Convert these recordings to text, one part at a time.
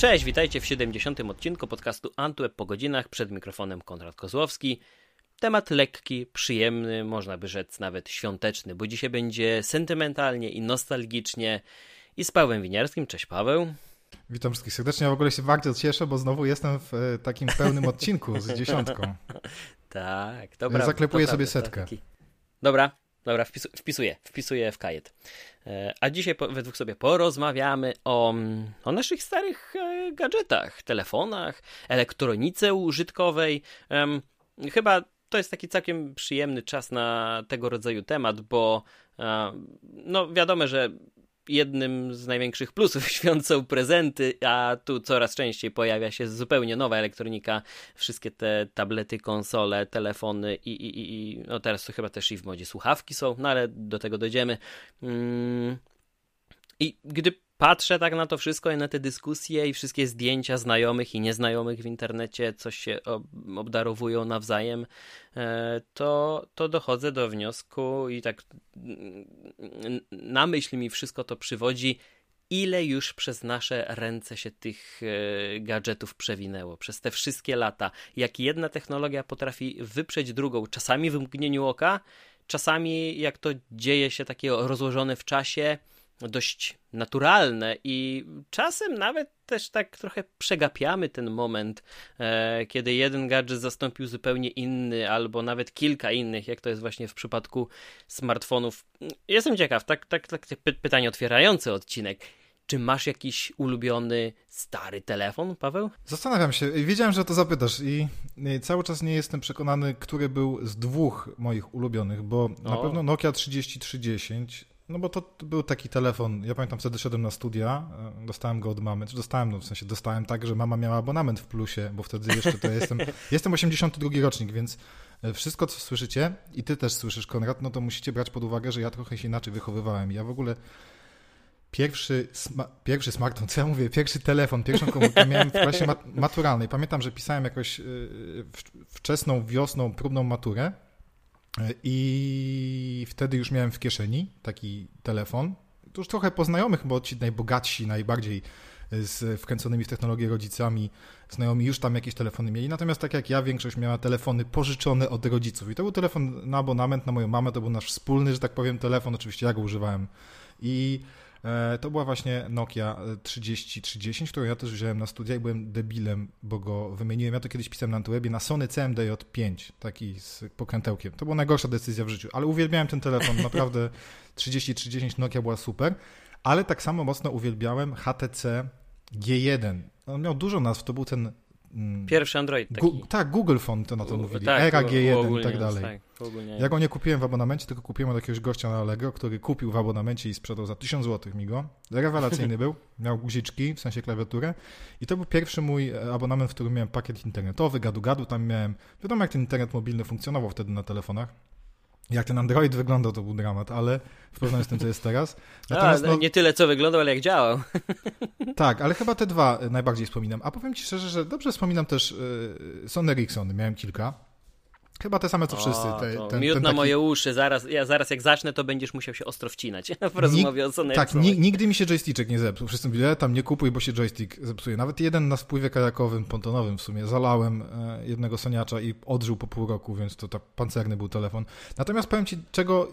Cześć, witajcie w 70. odcinku podcastu Antweb po godzinach. Przed mikrofonem Konrad Kozłowski. Temat lekki, przyjemny, można by rzec nawet świąteczny, bo dzisiaj będzie sentymentalnie i nostalgicznie i z Pawłem Winiarskim. Cześć Paweł. Witam wszystkich serdecznie. Ja w ogóle się bardzo cieszę, bo znowu jestem w e, takim pełnym odcinku z dziesiątką. tak, dobra. Zaklepuję sobie setkę. Taki... Dobra, dobra, wpisuję, wpisuję w kajet. E, a dzisiaj we dwóch sobie porozmawiamy o, o naszych starych e, gadżetach, telefonach, elektronice użytkowej. Chyba to jest taki całkiem przyjemny czas na tego rodzaju temat, bo no wiadomo, że jednym z największych plusów świąt są prezenty, a tu coraz częściej pojawia się zupełnie nowa elektronika, wszystkie te tablety, konsole, telefony i, i, i no teraz to chyba też i w modzie słuchawki są, no ale do tego dojdziemy. Mm. I gdy patrzę tak na to wszystko i na te dyskusje i wszystkie zdjęcia znajomych i nieznajomych w internecie, coś się obdarowują nawzajem, e, to, to dochodzę do wniosku i tak na myśl mi wszystko to przywodzi, ile już przez nasze ręce się tych e, gadżetów przewinęło, przez te wszystkie lata. Jak jedna technologia potrafi wyprzeć drugą, czasami w mgnieniu oka, czasami jak to dzieje się takie rozłożone w czasie, dość naturalne i czasem nawet też tak trochę przegapiamy ten moment, e, kiedy jeden gadżet zastąpił zupełnie inny, albo nawet kilka innych, jak to jest właśnie w przypadku smartfonów. Jestem ciekaw, tak, tak, tak pytanie otwierające odcinek. Czy masz jakiś ulubiony stary telefon, Paweł? Zastanawiam się. Wiedziałem, że to zapytasz i cały czas nie jestem przekonany, który był z dwóch moich ulubionych, bo o. na pewno Nokia 3310 no bo to był taki telefon, ja pamiętam wtedy szedłem na studia, e, dostałem go od mamy, czy dostałem, no w sensie dostałem tak, że mama miała abonament w plusie, bo wtedy jeszcze to jestem, jestem 82 rocznik, więc e, wszystko co słyszycie i ty też słyszysz Konrad, no to musicie brać pod uwagę, że ja trochę się inaczej wychowywałem. Ja w ogóle pierwszy, sma pierwszy smartfon, co ja mówię, pierwszy telefon, pierwszą komórkę miałem w klasie mat maturalnej. Pamiętam, że pisałem jakoś yy, wczesną wiosną próbną maturę i wtedy już miałem w kieszeni taki telefon. To już trochę po znajomych, bo ci najbogatsi, najbardziej z wkręconymi w technologię rodzicami, znajomi już tam jakieś telefony mieli. Natomiast tak jak ja, większość miała telefony pożyczone od rodziców. I to był telefon na abonament na moją mamę, to był nasz wspólny, że tak powiem, telefon. Oczywiście ja go używałem. I E, to była właśnie Nokia 3030, którą ja też wziąłem na studia i byłem debilem, bo go wymieniłem. Ja to kiedyś pisałem na Antwebie na Sony CMDJ5, taki z pokrętełkiem. To była najgorsza decyzja w życiu, ale uwielbiałem ten telefon, naprawdę 3030 Nokia była super, ale tak samo mocno uwielbiałem HTC G1. On miał dużo nazw, to był ten. Pierwszy Android taki. Gu tak, Google Phone to na to mówili, tak, Era G1 i tak dalej. Tak, ja go nie kupiłem w abonamencie, tylko kupiłem od jakiegoś gościa na Allegro, który kupił w abonamencie i sprzedał za 1000 zł mi go. Rewelacyjny był, miał guziczki, w sensie klawiaturę i to był pierwszy mój e, abonament, w którym miałem pakiet internetowy, gadu-gadu, tam miałem, wiadomo jak ten internet mobilny funkcjonował wtedy na telefonach, jak ten Android wyglądał, to był dramat, ale w porównaniu z tym, co jest teraz. Natomiast, A, no, nie tyle, co wyglądał, ale jak działał. Tak, ale chyba te dwa najbardziej wspominam. A powiem Ci szczerze, że dobrze wspominam też y, Sony Ericsson, miałem kilka. Chyba te same co wszyscy. Te, ten, miód ten na taki... moje uszy, zaraz, ja zaraz jak zacznę, to będziesz musiał się ostro wcinać w rozmowie o Sony Tak, nigdy mi się joystickek nie zepsuł. Wszyscy mówili, e, tam nie kupuj, bo się joystick zepsuje. Nawet jeden na wpływie kajakowym, pontonowym w sumie, zalałem e, jednego soniacza i odżył po pół roku, więc to tak pancerny był telefon. Natomiast powiem Ci, czego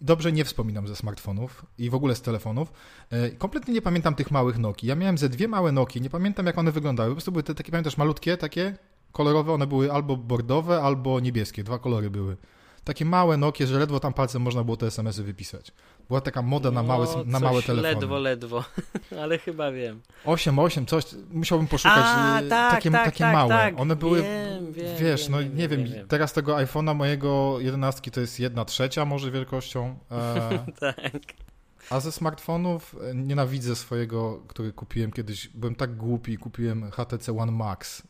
dobrze nie wspominam ze smartfonów i w ogóle z telefonów. E, kompletnie nie pamiętam tych małych Noki. Ja miałem ze dwie małe Noki, nie pamiętam jak one wyglądały. Po prostu były te takie, pamiętasz, malutkie takie kolorowe, one były albo bordowe, albo niebieskie. Dwa kolory były. Takie małe Nokie, że ledwo tam palcem można było te SMS-y wypisać. Była taka moda na małe, no, na małe telefony. ledwo, ledwo, ale chyba wiem. 8-8, coś, musiałbym poszukać. A, y, tak, takie tak, takie tak, małe. Tak. One były, wiem, wiem, wiesz, wiem, no nie wiem, teraz tego iPhone'a mojego 11 to jest jedna trzecia może wielkością. E, tak. A ze smartfonów e, nienawidzę swojego, który kupiłem kiedyś. Byłem tak głupi, kupiłem HTC One Max.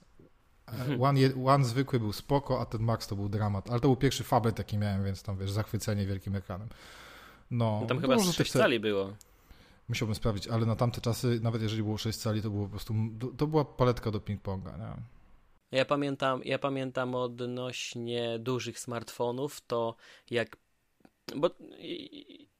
Mhm. One, One zwykły był spoko, a ten Max to był dramat. Ale to był pierwszy fablet, jaki miałem, więc tam wiesz, zachwycenie wielkim ekranem. No, no tam chyba 6 cali było. Musiałbym sprawdzić, ale na tamte czasy, nawet jeżeli było 6 cali, to było po prostu, to była paletka do ping-ponga, nie? Ja pamiętam, ja pamiętam odnośnie dużych smartfonów, to jak, bo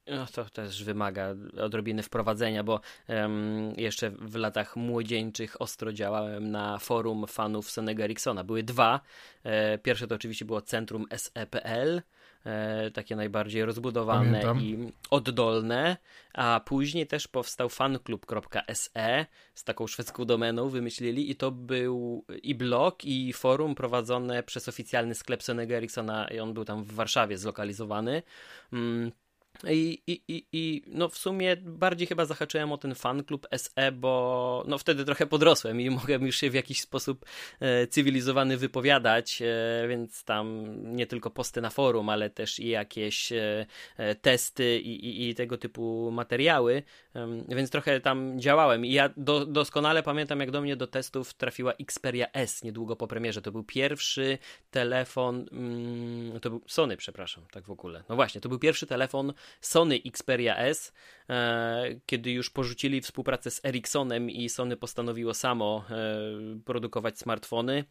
No, to też wymaga odrobiny wprowadzenia, bo um, jeszcze w latach młodzieńczych ostro działałem na forum fanów Sonego Ericssona. Były dwa. E, pierwsze to oczywiście było Centrum SEPL, e, takie najbardziej rozbudowane Pamiętam. i oddolne, a później też powstał fanklub.se z taką szwedzką domeną wymyślili i to był i blog, i forum prowadzone przez oficjalny sklep Sonego Ericssona i on był tam w Warszawie zlokalizowany. Mm, i, i, i, I no w sumie bardziej chyba zahaczyłem o ten fan klub SE, bo no wtedy trochę podrosłem i mogłem już się w jakiś sposób e, cywilizowany wypowiadać, e, więc tam nie tylko posty na forum, ale też i jakieś e, e testy i, i, i, tego typu materiały, więc trochę tam działałem. I ja do, doskonale pamiętam, jak do mnie do testów trafiła Xperia S niedługo po premierze. To był pierwszy telefon, mm, to był Sony, przepraszam, tak w ogóle. No właśnie, to był pierwszy telefon Sony Xperia S, e, kiedy już porzucili współpracę z Ericssonem i Sony postanowiło samo e, produkować smartfony.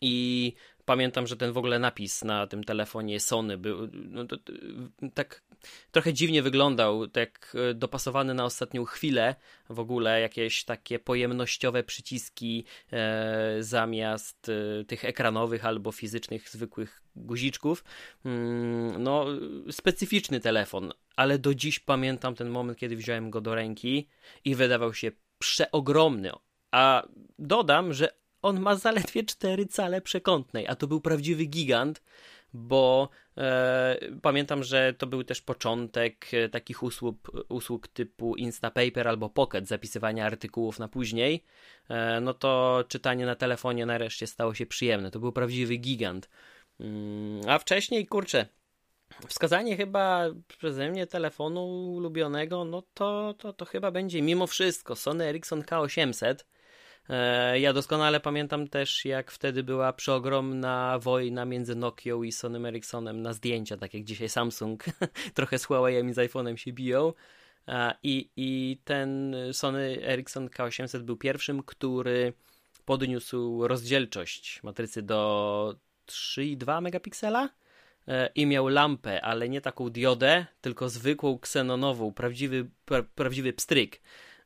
I pamiętam, że ten w ogóle napis na tym telefonie Sony był no, to, tak trochę dziwnie wyglądał, tak e, dopasowany na ostatnią chwilę w ogóle, jakieś takie pojemnościowe przyciski e, zamiast e, tych ekranowych albo fizycznych zwykłych guziczków. Mm, no, specyficzny telefon, ale do dziś pamiętam ten moment, kiedy wziąłem go do ręki i wydawał się przeogromny. A dodam, że on ma zaledwie 4 cale przekątnej, a to był prawdziwy gigant, bo e, pamiętam, że to był też początek e, takich usług, usług typu Instapaper albo Pocket, zapisywania artykułów na później, e, no to czytanie na telefonie nareszcie stało się przyjemne. To był prawdziwy gigant. Mm, a wcześniej, kurczę, wskazanie chyba przeze mnie telefonu ulubionego, no to, to, to chyba będzie mimo wszystko Sony Ericsson K800, E, ja doskonale pamiętam też, jak wtedy była przeogromna wojna między Nokią i Sony Ericssonem na zdjęcia, tak jak dzisiaj Samsung trochę z Huawei'em i z iPhone'em się biją. E, I, I ten Sony Ericsson K800 był pierwszym, który podniósł rozdzielczość matrycy do 3,2 megapiksela e, i miał lampę, ale nie taką diodę, tylko zwykłą ksenonową, prawdziwy, pra, prawdziwy pstryk.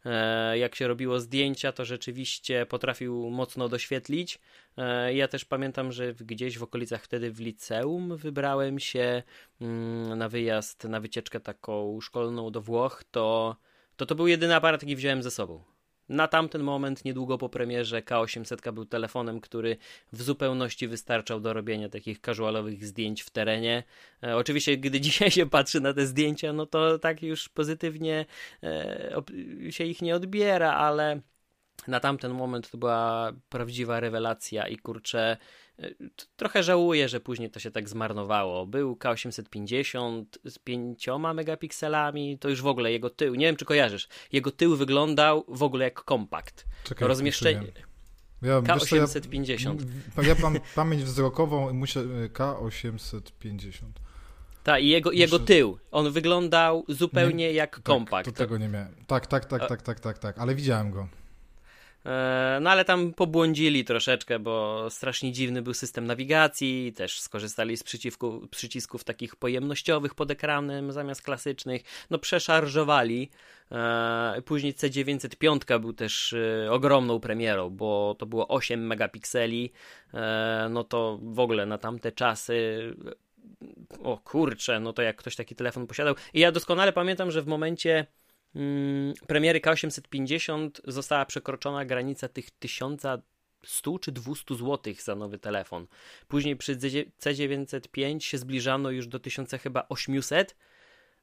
E, jak się robiło zdjęcia, to rzeczywiście potrafił mocno doświetlić. E, ja też pamiętam, że gdzieś w okolicach wtedy w liceum wybrałem się mm, na wyjazd, na wycieczkę taką szkolną do Włoch, to to, to był jedyny aparat, jaki wziąłem ze sobą. Na tamten moment, niedługo po premierze, K800 był telefonem, który w zupełności wystarczał do robienia takich casualowych zdjęć w terenie. E, oczywiście, gdy dzisiaj się patrzy na te zdjęcia, no to tak już pozytywnie e, się ich nie odbiera, ale na tamten moment to była prawdziwa rewelacja i kurczę, trochę żałuję, że później to się tak zmarnowało. Był K850 z 5 megapikselami, to już w ogóle jego tył, nie wiem czy kojarzysz, jego tył wyglądał w ogóle jak kompakt. Czekaj, rozmieszczenie. Ja, K850. Ja, ja mam pamięć wzrokową i muszę K850. Tak, i jego, jego tył. On wyglądał zupełnie nie, jak kompakt. Tak, to tego nie miałem. Tak, tak, tak, tak, tak, tak, tak, ale widziałem go. E, no ale tam pobłądzili troszeczkę, bo strasznie dziwny był system nawigacji, też skorzystali z przycisku, przycisków takich pojemnościowych pod ekranem zamiast klasycznych, no przeszarżowali. E, później C905 był też e, ogromną premierą, bo to było 8 megapikseli, no to w ogóle na tamte czasy o kurczę, no to jak ktoś taki telefon posiadał. I ja doskonale pamiętam, że w momencie premiery K850 została przekroczona granica tych 1100 czy 200 zł za nowy telefon. Później przy C905 się zbliżano już do 1000 chyba 800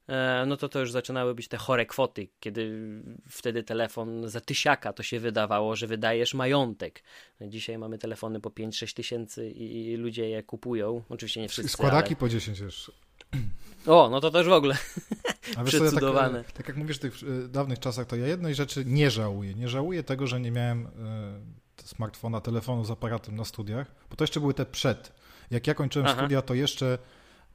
e, no to to już zaczynały być te chore kwoty, kiedy wtedy telefon za tysiaka to się wydawało, że wydajesz majątek. Dzisiaj mamy telefony po 5-6 tysięcy i ludzie je kupują. Oczywiście nie wszyscy. Składaki ale... po 10 już. O, no to też w ogle. A wiesz, tak, e, tak, jak mówisz w tych e, dawnych czasach, to ja jednej rzeczy nie żałuję. Nie żałuję tego, że nie miałem y, smartfona, telefonu z aparatem na studiach, bo to jeszcze były te przed. Jak ja kończyłem Aha. studia, to jeszcze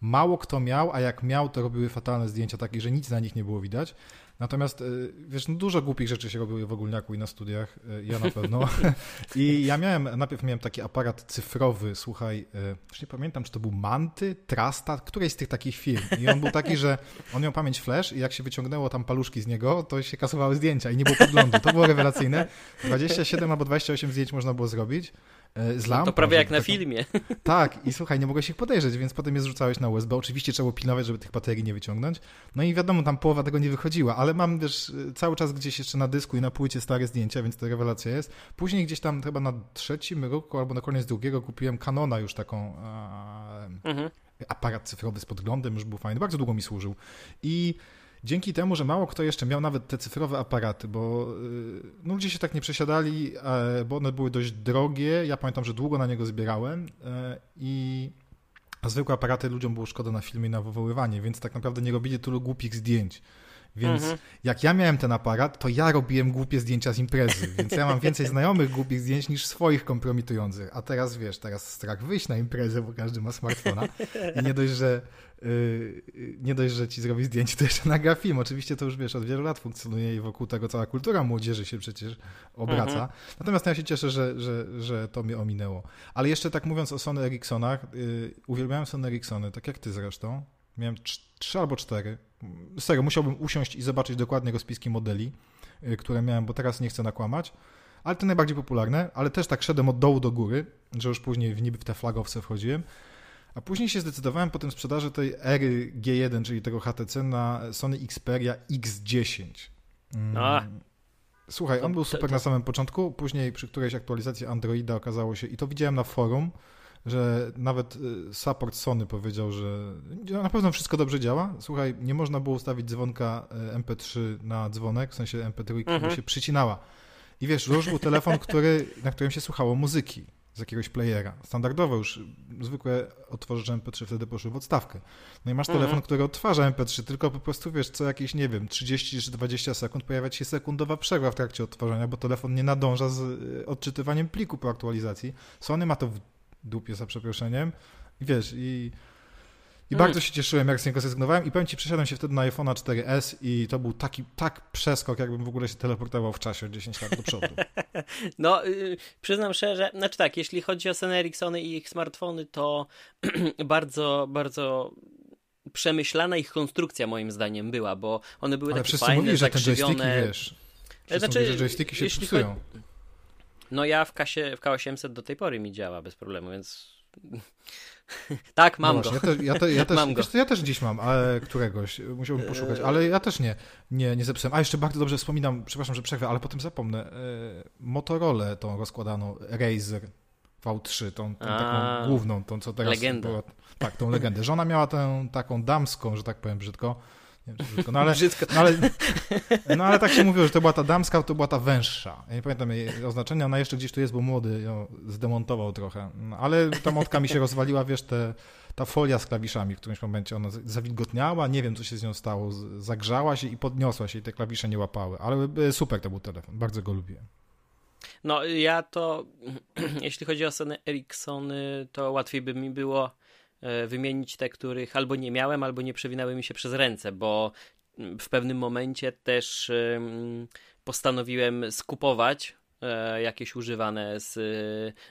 mało kto miał, a jak miał, to robiły fatalne zdjęcia takie, że nic na nich nie było widać. Natomiast, y, wiesz, no dużo głupich rzeczy się robiły w ogólniaku i na studiach, y, ja na pewno. I ja miałem, najpierw miałem taki aparat cyfrowy, słuchaj, y, już nie pamiętam, czy to był Manty, Trasta, którejś z tych takich firm. I on był taki, że on miał pamięć flash i jak się wyciągnęło tam paluszki z niego, to się kasowały zdjęcia i nie było podglądu. To było rewelacyjne. 27 albo 28 zdjęć można było zrobić. E, z lampą. To prawie jak na filmie. Tak, i słuchaj, nie mogłeś ich podejrzeć, więc potem je zrzucałeś na USB. Oczywiście trzeba było pilnować, żeby tych baterii nie wyciągnąć. No i wiadomo, tam połowa tego nie wychodziła, ale mam też cały czas gdzieś jeszcze na dysku i na płycie stare zdjęcia, więc to rewelacja jest. Później gdzieś tam chyba na trzecim roku albo na koniec drugiego kupiłem Canona już taką mhm. aparat cyfrowy z podglądem, już był fajny, bardzo długo mi służył. I Dzięki temu, że mało kto jeszcze miał nawet te cyfrowe aparaty, bo y, no, ludzie się tak nie przesiadali, e, bo one były dość drogie. Ja pamiętam, że długo na niego zbierałem e, i zwykłe aparaty ludziom było szkoda na filmy i na wywoływanie, więc tak naprawdę nie robili tylu głupich zdjęć. Więc mhm. jak ja miałem ten aparat, to ja robiłem głupie zdjęcia z imprezy, więc ja mam więcej znajomych głupich zdjęć niż swoich kompromitujących. A teraz wiesz, teraz strach wyjść na imprezę, bo każdy ma smartfona i nie dość, że yy, nie dość, że ci zrobi zdjęcie, to jeszcze nagra film. Oczywiście to już wiesz, od wielu lat funkcjonuje i wokół tego cała kultura młodzieży się przecież obraca. Mhm. Natomiast ja się cieszę, że, że, że to mnie ominęło. Ale jeszcze tak mówiąc o Sony Ericssonach, yy, uwielbiałem Sony Ericssony, tak jak ty zresztą. Miałem trzy albo cztery. Serio, musiałbym usiąść i zobaczyć dokładnie rozpiski modeli, y, które miałem, bo teraz nie chcę nakłamać. Ale te najbardziej popularne, ale też tak szedłem od dołu do góry, że już później w niby w te flagowce wchodziłem. A później się zdecydowałem po tym sprzedaży tej ery G1, czyli tego HTC, na Sony Xperia X10. Mm. A. Słuchaj, on był super na samym początku, później przy którejś aktualizacji Androida okazało się, i to widziałem na forum, że nawet y, support Sony powiedział, że na pewno wszystko dobrze działa. Słuchaj, nie można było ustawić dzwonka y, MP3 na dzwonek, w sensie MP3, mhm. się przycinała. I wiesz, róż był telefon, który, na którym się słuchało muzyki z jakiegoś playera. Standardowo już zwykłe odtworzycze MP3 wtedy poszły w odstawkę. No i masz telefon, mhm. który odtwarza MP3, tylko po prostu wiesz, co jakieś, nie wiem, 30 czy 20 sekund pojawia się sekundowa przerwa w trakcie odtwarzania, bo telefon nie nadąża z y, odczytywaniem pliku po aktualizacji. Sony ma to w dupie za przeproszeniem. I wiesz, i, i bardzo się cieszyłem, jak z niego zrezygnowałem i powiem ci, przesiadłem się wtedy na iPhone'a 4S i to był taki tak przeskok, jakbym w ogóle się teleportował w czasie 10 lat do przodu. No, yy, przyznam szczerze, znaczy tak, jeśli chodzi o Sony Ericssony i ich smartfony, to bardzo, bardzo przemyślana ich konstrukcja moim zdaniem była, bo one były Ale takie fajne, mówili, że te joysticki, wiesz, znaczy, mówili, że joysticki się psują. No ja w kasie, w K800 do tej pory mi działa bez problemu, więc tak, mam no właśnie, go. Ja, te, ja, te, ja, też, mam go. ja też gdzieś mam, ale któregoś, musiałbym poszukać, ale ja też nie, nie, nie zepsułem. A jeszcze bardzo dobrze wspominam, przepraszam, że przerwę, ale potem zapomnę, e, Motorola tą rozkładaną, Razer V3, tą, tą taką główną, tą co teraz Legenda. Była, tak, tą legendę. Żona miała tę taką damską, że tak powiem brzydko, nie wiem, brzydko, no ale, no, ale, no ale tak się mówiło, że to była ta damska, to była ta węższa. Ja nie pamiętam jej oznaczenia, ona jeszcze gdzieś tu jest, bo młody ją zdemontował trochę. No, ale ta motka mi się rozwaliła, wiesz, te, ta folia z klawiszami w którymś momencie, ona zawilgotniała, nie wiem, co się z nią stało, zagrzała się i podniosła się i te klawisze nie łapały. Ale e, super to był telefon, bardzo go lubię. No ja to, jeśli chodzi o Sony Ericssony, to łatwiej by mi było wymienić te, których albo nie miałem, albo nie przewinęły mi się przez ręce, bo w pewnym momencie też postanowiłem skupować E, jakieś używane z,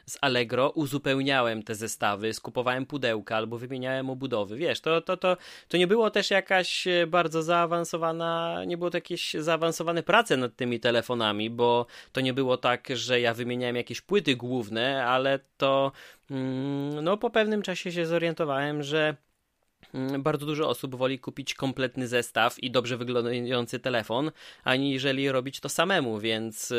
z Allegro, uzupełniałem te zestawy, skupowałem pudełka albo wymieniałem obudowy. Wiesz, to, to, to, to nie było też jakaś bardzo zaawansowana, nie było to jakieś zaawansowane prace nad tymi telefonami, bo to nie było tak, że ja wymieniałem jakieś płyty główne, ale to mm, no po pewnym czasie się zorientowałem, że bardzo dużo osób woli kupić kompletny zestaw i dobrze wyglądający telefon, aniżeli robić to samemu, więc e,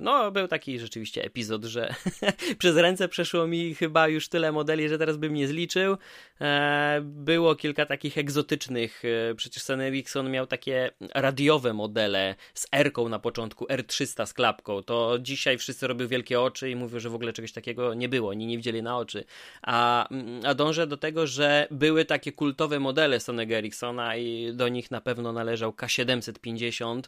no był taki rzeczywiście epizod, że przez ręce przeszło mi chyba już tyle modeli, że teraz bym nie zliczył. E, było kilka takich egzotycznych, e, przecież Sony Ericsson miał takie radiowe modele z R-ką na początku, R300 z klapką, to dzisiaj wszyscy robią wielkie oczy i mówią, że w ogóle czegoś takiego nie było, oni nie widzieli na oczy, a, mm, a dążę do tego, że były takie kultowe modele Sonego Ericssona i do nich na pewno należał K750,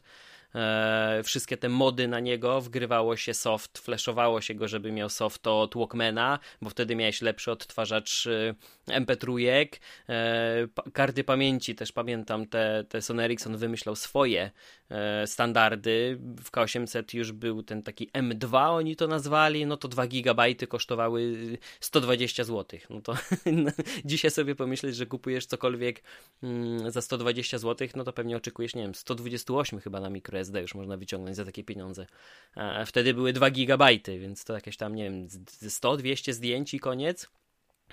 e, wszystkie te mody na niego, wgrywało się soft, flashowało się go, żeby miał soft od Walkmana, bo wtedy miałeś lepszy odtwarzacz e, MP3, e, karty pamięci też pamiętam, te, te Sony Ericsson wymyślał swoje e, standardy, w K800 już był ten taki M2 oni to nazwali, no to 2 GB kosztowały 120 zł, no to dzisiaj sobie pomyśleć, że kupujesz cokolwiek mm, za 120 zł, no to pewnie oczekujesz, nie wiem, 128 chyba na microSD już można wyciągnąć za takie pieniądze. A wtedy były 2 GB, więc to jakieś tam, nie wiem, 100-200 zdjęć i koniec.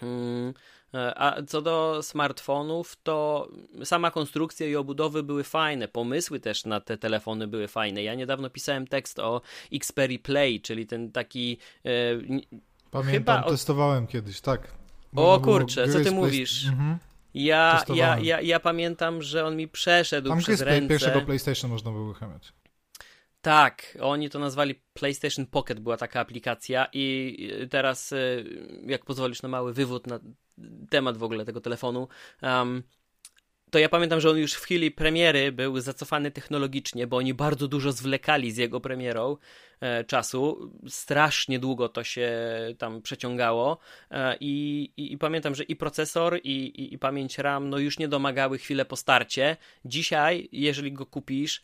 Mm, a co do smartfonów, to sama konstrukcja i obudowy były fajne, pomysły też na te telefony były fajne. Ja niedawno pisałem tekst o Xperia Play, czyli ten taki. E, Pamiętam, chyba testowałem kiedyś, tak. o kurczę, co ty mówisz? Mhm. Ja, ja, ja, ja pamiętam, że on mi przeszedł Tam przez ręce. pierwszego PlayStation można było uruchamiać. Tak, oni to nazwali PlayStation Pocket, była taka aplikacja i teraz, y, jak pozwolisz na mały wywód na temat w ogóle tego telefonu, um, to ja pamiętam, że on już w chwili premiery był zacofany technologicznie, bo oni bardzo dużo zwlekali z jego premierą e, czasu. Strasznie długo to się tam przeciągało e, i, i, pamiętam, że i procesor, i, i, i pamięć RAM no już nie domagały chwilę po starcie. Dzisiaj, jeżeli go kupisz,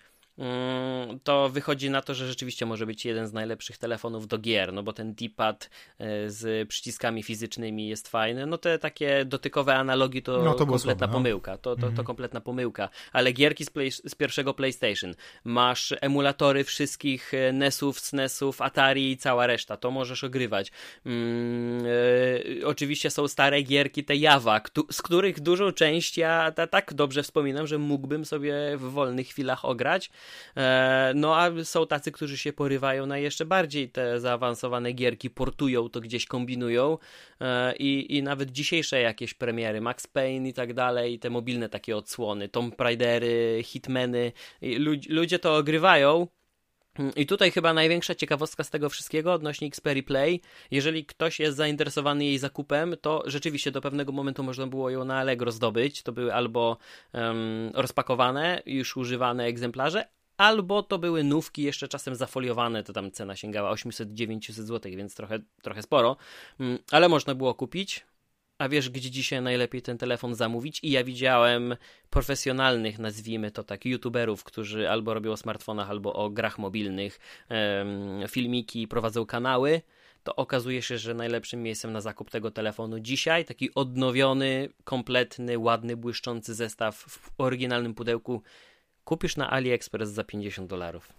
to wychodzi na to, że rzeczywiście może być jeden z najlepszych telefonów do gier, no bo ten D-pad e, z przyciskami fizycznymi jest fajny. No te takie dotykowe analogi to, no, to kompletna słabe, no. pomyłka. To, to, to mhm. kompletna pomyłka. Ale gierki z, play, z pierwszego PlayStation, masz emulatory wszystkich e, NESów, SNESów, Atari i cała reszta. To możesz ogrywać. Mm, e, oczywiście są stare gierki, te Java, z których dużą część ja tak dobrze wspominam, że mógłbym sobie w wolnych chwilach ograć. E, no a są tacy, którzy się porywają na jeszcze bardziej te zaawansowane gierki, portują to gdzieś, kombinują e, i, i nawet dzisiejsze jakieś premiery, Max Payne i tak dalej, te mobilne takie odsłony, Tomb Raidery, Hitmeny, ludzie to ogrywają, i tutaj chyba największa ciekawostka z tego wszystkiego odnośnie Xperia Play. Jeżeli ktoś jest zainteresowany jej zakupem, to rzeczywiście do pewnego momentu można było ją na Allegro zdobyć. To były albo um, rozpakowane, już używane egzemplarze, albo to były nówki jeszcze czasem zafoliowane, to tam cena sięgała 800-900 zł, więc trochę, trochę sporo, mm, ale można było kupić. A wiesz, gdzie dzisiaj najlepiej ten telefon zamówić? I ja widziałem profesjonalnych, nazwijmy to tak, youtuberów, którzy albo robią o smartfonach, albo o grach mobilnych, filmiki, prowadzą kanały. To okazuje się, że najlepszym miejscem na zakup tego telefonu dzisiaj, taki odnowiony, kompletny, ładny, błyszczący zestaw w oryginalnym pudełku kupisz na AliExpress za 50 dolarów.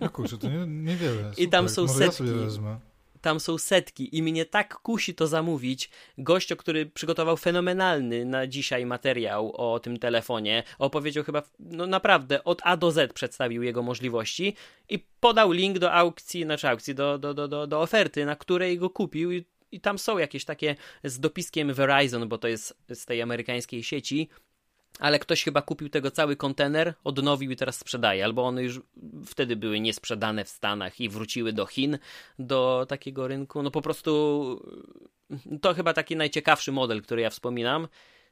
No kurczę, to nie, niewiele. Super. I tam są Może setki. Ja tam są setki i mnie tak kusi to zamówić. Gościo, który przygotował fenomenalny na dzisiaj materiał o tym telefonie, opowiedział chyba, no naprawdę, od A do Z przedstawił jego możliwości i podał link do aukcji, znaczy aukcji, do, do, do, do, do oferty, na której go kupił i, i tam są jakieś takie z dopiskiem Verizon, bo to jest z tej amerykańskiej sieci, ale ktoś chyba kupił tego cały kontener, odnowił i teraz sprzedaje, albo one już wtedy były niesprzedane w Stanach i wróciły do Chin, do takiego rynku. No po prostu to chyba taki najciekawszy model, który ja wspominam.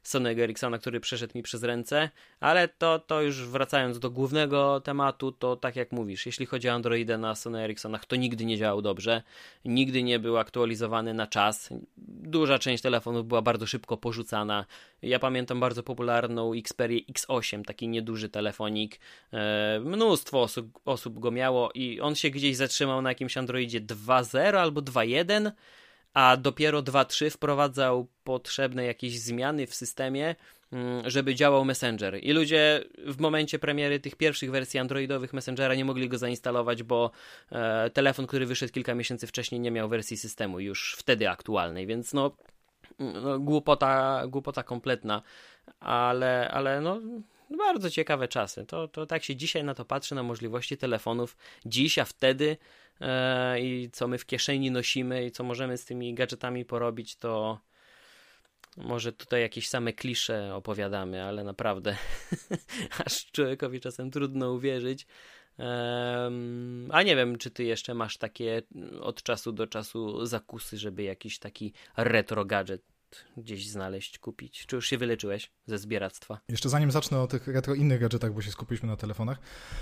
Sonego Ericssona, który przeszedł mi przez ręce, ale to, to już wracając do głównego tematu, to tak jak mówisz, jeśli chodzi o Androidę na Sony Ericssonach, to nigdy nie działał dobrze, nigdy nie był aktualizowany na czas, duża część telefonów była bardzo szybko porzucana. Ja pamiętam bardzo popularną Xperia X8, taki nieduży telefonik, e, mnóstwo osób, osób go miało i on się gdzieś zatrzymał na jakimś Androidzie 2.0 albo 2.1, a dopiero 2.3 wprowadzał potrzebne jakieś zmiany w systemie, mm, żeby działał Messenger. I ludzie w momencie premiery tych pierwszych wersji Androidowych Messengera nie mogli go zainstalować, bo e, telefon, który wyszedł kilka miesięcy wcześniej, nie miał wersji systemu już wtedy aktualnej, więc no, no głupota, głupota kompletna, ale, ale no, bardzo ciekawe czasy. To, to tak się dzisiaj na to patrzy, na możliwości telefonów dziś, a wtedy i co my w kieszeni nosimy i co możemy z tymi gadżetami porobić, to może tutaj jakieś same klisze opowiadamy, ale naprawdę aż człowiekowi czasem trudno uwierzyć. A nie wiem, czy ty jeszcze masz takie od czasu do czasu zakusy, żeby jakiś taki retro gadżet gdzieś znaleźć, kupić? Czy już się wyleczyłeś ze zbieractwa? Jeszcze zanim zacznę o tych retro innych gadżetach, bo się skupiliśmy na telefonach,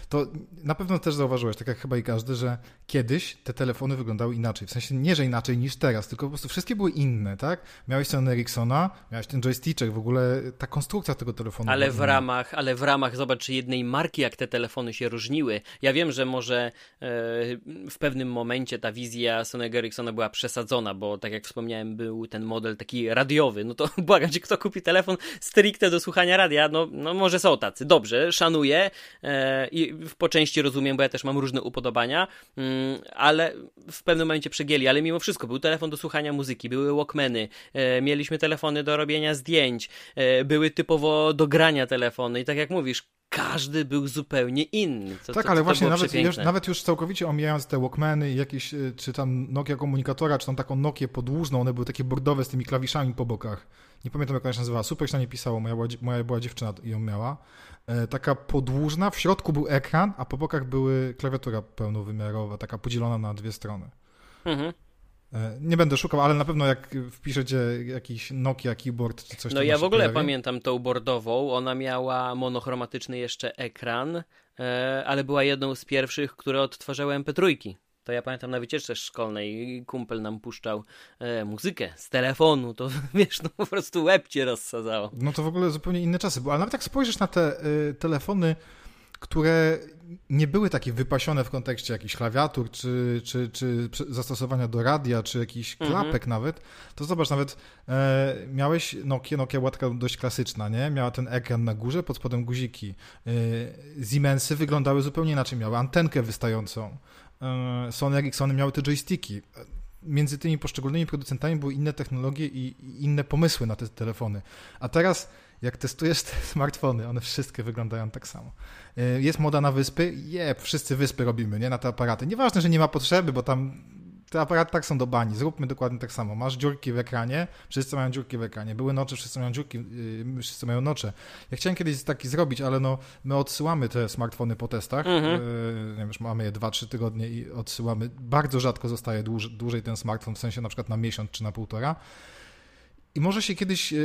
to na pewno też zauważyłeś, tak jak chyba i każdy, że kiedyś te telefony wyglądały inaczej. W sensie nie, że inaczej niż teraz, tylko po prostu wszystkie były inne, tak? Miałeś ten Ericssona, miałeś ten joystick, w ogóle ta konstrukcja tego telefonu. Ale w ramach, ale w ramach, zobacz, jednej marki, jak te telefony się różniły. Ja wiem, że może e, w pewnym momencie ta wizja Sonego Ericssona była przesadzona, bo tak jak wspomniałem, był ten model taki radiowy. No to błagam cię, kto kupi telefon stricte do słuchania radia? No, no może są tacy. Dobrze, szanuję e, i po części rozumiem, bo ja też mam różne upodobania, mm, ale w pewnym momencie przegięli. Ale mimo wszystko był telefon do słuchania muzyki, były Walkmany, e, mieliśmy telefony do robienia zdjęć, e, były typowo do grania telefony i tak jak mówisz, każdy był zupełnie inny. To, tak, to, ale to właśnie nawet już, nawet już całkowicie omijając te Walkmany, jakieś, y, czy tam Nokia komunikatora, czy tam taką Nokię podłużną, one były takie bordowe z tymi klawiszami po bokach. Nie pamiętam jak ona się nazywała, super się na nie pisało, moja, moja była dziewczyna ją miała. E, taka podłużna, w środku był ekran, a po bokach były klawiatura pełnowymiarowa, taka podzielona na dwie strony. Mhm. E, nie będę szukał, ale na pewno jak wpiszecie jakiś Nokia keyboard czy coś No ja w ogóle pojawi. pamiętam tą boardową. Ona miała monochromatyczny jeszcze ekran, e, ale była jedną z pierwszych, które odtwarzały MP3. To ja pamiętam na wycieczce szkolnej kumpel nam puszczał e, muzykę z telefonu, to wiesz, no po prostu łeb cię rozsadzało. No to w ogóle zupełnie inne czasy były, ale nawet jak spojrzysz na te y, telefony które nie były takie wypasione w kontekście jakichś klawiatur, czy, czy, czy zastosowania do radia, czy jakiś mhm. klapek nawet, to zobacz, nawet e, miałeś Nokia, Nokia była taka dość klasyczna, nie? Miała ten ekran na górze, pod spodem guziki. E, Siemensy wyglądały zupełnie inaczej, miały antenkę wystającą. E, Sony Ericssony miały te joysticki. Między tymi poszczególnymi producentami były inne technologie i, i inne pomysły na te telefony. A teraz jak testujesz te smartfony, one wszystkie wyglądają tak samo. Y, jest moda na wyspy? Je, wszyscy wyspy robimy, nie? Na te aparaty. Nieważne, że nie ma potrzeby, bo tam te aparaty tak są do bani. Zróbmy dokładnie tak samo. Masz dziurki w ekranie, wszyscy mają dziurki w ekranie. Były nocze, wszyscy mają dziurki, yy, wszyscy mają nocze. Ja chciałem kiedyś taki zrobić, ale no, my odsyłamy te smartfony po testach. Mhm. Yy, nie wiem, mamy je 2-3 tygodnie i odsyłamy. Bardzo rzadko zostaje dłuż, dłużej ten smartfon, w sensie na przykład na miesiąc czy na półtora. I może się kiedyś e,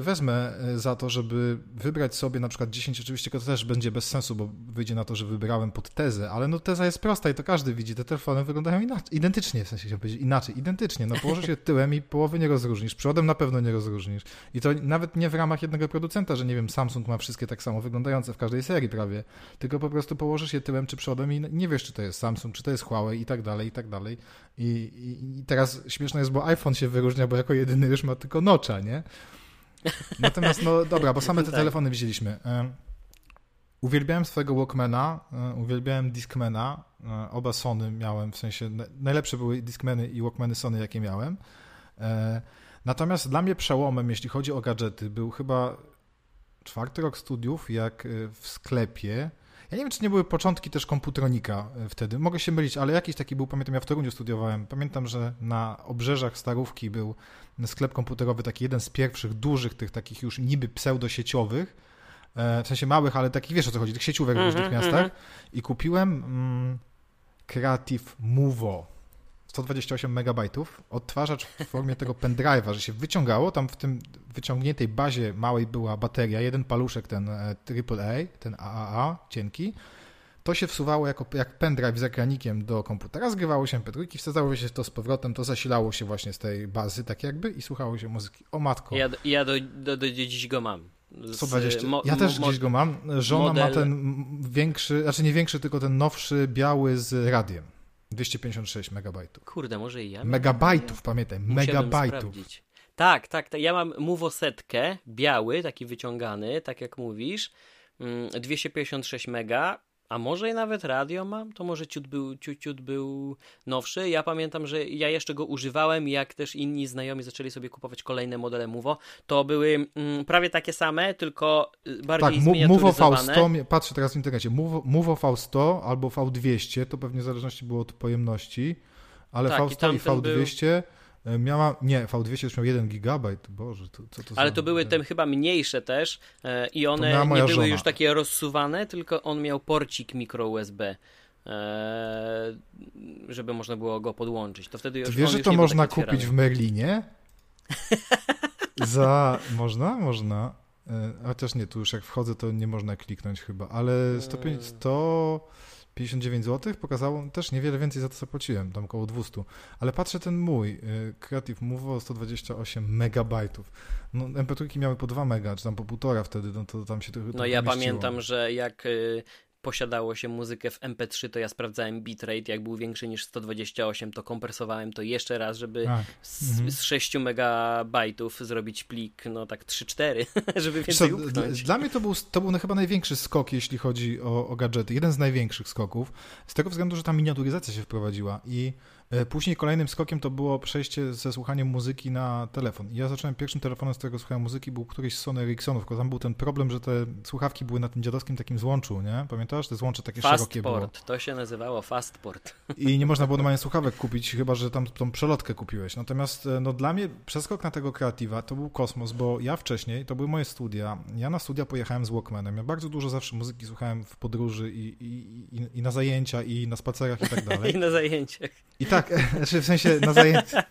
wezmę e, za to, żeby wybrać sobie na przykład 10, oczywiście to też będzie bez sensu, bo wyjdzie na to, że wybrałem pod tezę, ale no teza jest prosta i to każdy widzi, te telefony wyglądają inaczej, identycznie, w sensie się powiedzieć, inaczej, identycznie, no położysz się tyłem i połowy nie rozróżnisz, przodem na pewno nie rozróżnisz. I to nawet nie w ramach jednego producenta, że nie wiem, Samsung ma wszystkie tak samo wyglądające w każdej serii prawie, tylko po prostu położysz je tyłem czy przodem i nie wiesz, czy to jest Samsung, czy to jest Huawei i tak dalej, i tak dalej. I, i, i teraz śmieszne jest, bo iPhone się wyróżnia, bo jako jedyny już ma tylko nocza, nie? Natomiast, no dobra, bo same te tak. telefony widzieliśmy. Uwielbiałem swojego Walkmana, e, uwielbiałem Discmana, e, oba Sony miałem, w sensie najlepsze były Discmany i Walkmany Sony, jakie miałem. E, natomiast dla mnie przełomem, jeśli chodzi o gadżety, był chyba czwarty rok studiów, jak w sklepie ja nie wiem, czy nie były początki też komputronika e, wtedy. Mogę się mylić, ale jakiś taki był, pamiętam, ja w Toruniu studiowałem. Pamiętam, że na obrzeżach Starówki był sklep komputerowy, taki jeden z pierwszych dużych, tych takich już niby pseudosieciowych, e, w sensie małych, ale takich, wiesz o co chodzi, tych sieciówek w różnych mm -hmm, miastach. Mm -hmm. I kupiłem mm, Creative Movo 128 megabajtów, odtwarzacz w formie tego pendrive'a, że się wyciągało, tam w tym wyciągniętej bazie małej była bateria, jeden paluszek ten AAA, e, ten AAA, cienki, to się wsuwało jako, jak pendrive z ekranikiem do komputera, zgrywało się mp wsadzało się to z powrotem, to zasilało się właśnie z tej bazy, tak jakby, i słuchało się muzyki. O matko. Ja, ja do, do, do dziś go mam. Z, 120. ja też gdzieś go mam. Żona model... ma ten większy, znaczy nie większy, tylko ten nowszy, biały z radiem. 256 megabajtów. Kurde, może i ja. Megabajtów, pamiętaj, megabajtów. Tak, tak, tak, ja mam Movosetkę, biały, taki wyciągany, tak jak mówisz, 256 mm, mega, a może i nawet radio mam, to może ciut był, ciut, ciut był nowszy. Ja pamiętam, że ja jeszcze go używałem, jak też inni znajomi zaczęli sobie kupować kolejne modele Movo. To były mm, prawie takie same, tylko y, bardziej tak. Movo V100, patrzę teraz w internecie, Movo, Movo V100 albo V200, to pewnie w zależności było od pojemności, ale tak, V100 i, i V200... Był miała, nie, V200 już miał 1 gigabajt, boże, to, co to Ale to były te chyba mniejsze też e, i one nie były żona. już takie rozsuwane, tylko on miał porcik mikro USB. E, żeby można było go podłączyć. To wtedy już Ty wiesz, że to można kupić w Merlinie? Za... Można? Można. E, chociaż nie, tu już jak wchodzę, to nie można kliknąć chyba, ale 105, 159 zł pokazało, też niewiele więcej za to zapłaciłem, tam około 200, ale patrzę ten mój, e, Creative Move 128 megabajtów. No, MP3 miały po 2 mega, czy tam po półtora wtedy, no to tam się trochę No ja pamiętam, że jak y, posiadało się muzykę w MP3, to ja sprawdzałem bitrate, jak był większy niż 128, to kompresowałem to jeszcze raz, żeby tak. z, mhm. z 6 megabajtów zrobić plik, no tak 3-4, żeby więcej Dla, dla mnie to był, to był chyba największy skok, jeśli chodzi o, o gadżety, jeden z największych skoków, z tego względu, że ta miniaturyzacja się wprowadziła i później kolejnym skokiem to było przejście ze słuchaniem muzyki na telefon. Ja zacząłem pierwszym telefonem, z którego słuchałem muzyki, był któryś z Sony Ericssonów, tylko tam był ten problem, że te słuchawki były na tym dziadowskim takim złączu, nie? Pamiętasz? Te złącze takie Fastport. szerokie było. to się nazywało Fastport. I nie można było normalnie słuchawek kupić, chyba, że tam tą przelotkę kupiłeś. Natomiast e, no, dla mnie przeskok na tego kreatywa to był kosmos, bo ja wcześniej, to były moje studia, ja na studia pojechałem z Walkmanem, ja bardzo dużo zawsze muzyki słuchałem w podróży i, i, i, i na zajęcia, i na spacerach i tak dalej. I na zajęciach. I tak, znaczy w sensie na zajęcia.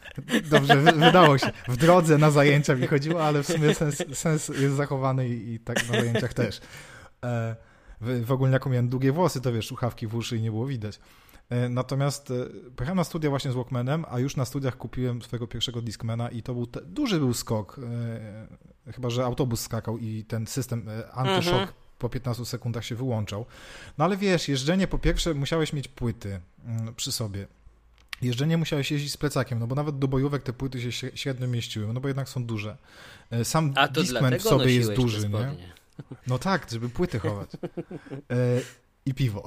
Dobrze, wydało się. W drodze na zajęcia mi chodziło, ale w sumie sens, sens jest zachowany i, i, tak na zajęciach też. E, w, w ogólniaku miałem długie włosy, to wiesz, słuchawki w uszy i nie było widać. E, natomiast e, pojechałem na studia właśnie z Walkmanem, a już na studiach kupiłem swojego pierwszego Discmana i to był te, duży był skok. E, chyba, że autobus skakał i ten system e, antyszok mhm. po 15 sekundach się wyłączał. No ale wiesz, jeżdżenie po pierwsze musiałeś mieć płyty mm, przy sobie. Jeżdżenie musiałeś jeździć z plecakiem, no bo nawet do bojówek te płyty się średnio mieściły, no bo jednak są duże. E, sam Discman w sobie jest duży, nie? No tak, żeby płyty chować. E, I piwo.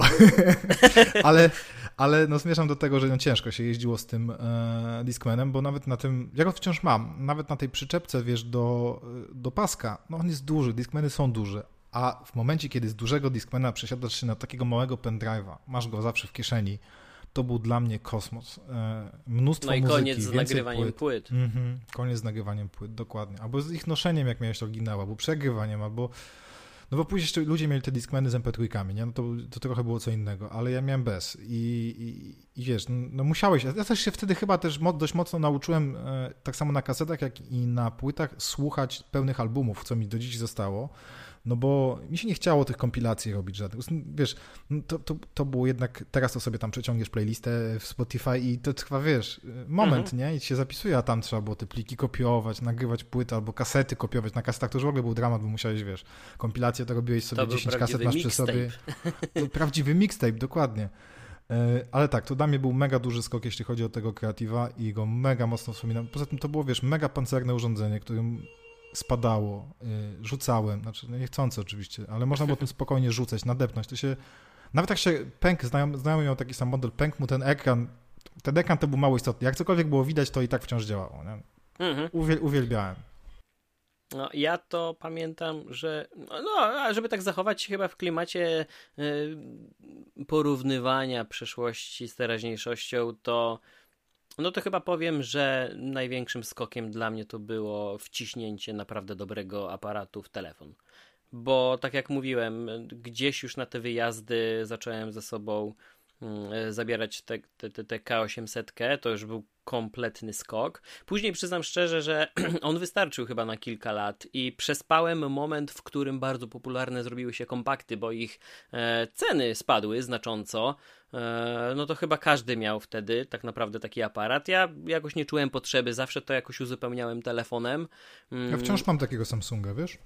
ale, ale no zmierzam do tego, że no ciężko się jeździło z tym e, Discmanem, bo nawet na tym, ja go wciąż mam, nawet na tej przyczepce, wiesz, do, do paska, no on jest duży, Discmany są duże, a w momencie, kiedy z dużego Discmana przesiadasz się na takiego małego pendrive'a, masz go zawsze w kieszeni, to był dla mnie kosmos. E, mnóstwo No i muzyki, koniec z nagrywaniem płyt. płyt. Mhm, koniec z nagrywaniem płyt, dokładnie. Albo z ich noszeniem, jak miałeś oryginał, albo przegrywaniem, albo... No bo później jeszcze ludzie mieli te Discmany z MP3, nie? No to, to trochę było co innego, ale ja miałem bez i, i, i wiesz, no, no musiałeś, ja też się wtedy chyba też dość mocno nauczyłem, e, tak samo na kasetach, jak i na płytach, słuchać pełnych albumów, co mi do dziś zostało, no bo mi się nie chciało tych kompilacji robić żadnych. Wiesz, no to, to, to było jednak, teraz to sobie tam przeciągniesz playlistę w Spotify i to trwa, wiesz, moment, mhm. nie? I się zapisuje, a tam trzeba było te pliki kopiować, nagrywać płyty albo kasety kopiować. Na kasetach to już w ogóle był dramat, bo musiałeś, wiesz, kompilację to robiłeś sobie to 10 kaset, masz przy sobie. To prawdziwy mixtape, dokładnie. E, ale tak, to dla mnie był mega duży skok, jeśli chodzi o tego kreatywa i go mega mocno wspominam. Poza tym to było, wiesz, mega pancerne urządzenie, którym spadało, y, rzucałem, znaczy no niechcący oczywiście, ale można było tym spokojnie rzucać, nadepnąć. To się, nawet jak się pęk, znajomy, znajomy miał taki sam model, pęk mu ten ekran, ten ekran to był mało istotny. Jak cokolwiek było widać, to i tak wciąż działało. Mhm. Uwiel, uwielbiałem. No, ja to pamiętam, że no, żeby tak zachować się chyba w klimacie y, porównywania przeszłości z teraźniejszością, to no to chyba powiem, że największym skokiem dla mnie to było wciśnięcie naprawdę dobrego aparatu w telefon. Bo tak jak mówiłem, gdzieś już na te wyjazdy zacząłem ze sobą zabierać te, te, te, te K800, to już był kompletny skok. Później przyznam szczerze, że on wystarczył chyba na kilka lat i przespałem moment, w którym bardzo popularne zrobiły się kompakty, bo ich e, ceny spadły znacząco. E, no to chyba każdy miał wtedy tak naprawdę taki aparat. Ja jakoś nie czułem potrzeby, zawsze to jakoś uzupełniałem telefonem. Ja wciąż mam takiego Samsunga, wiesz?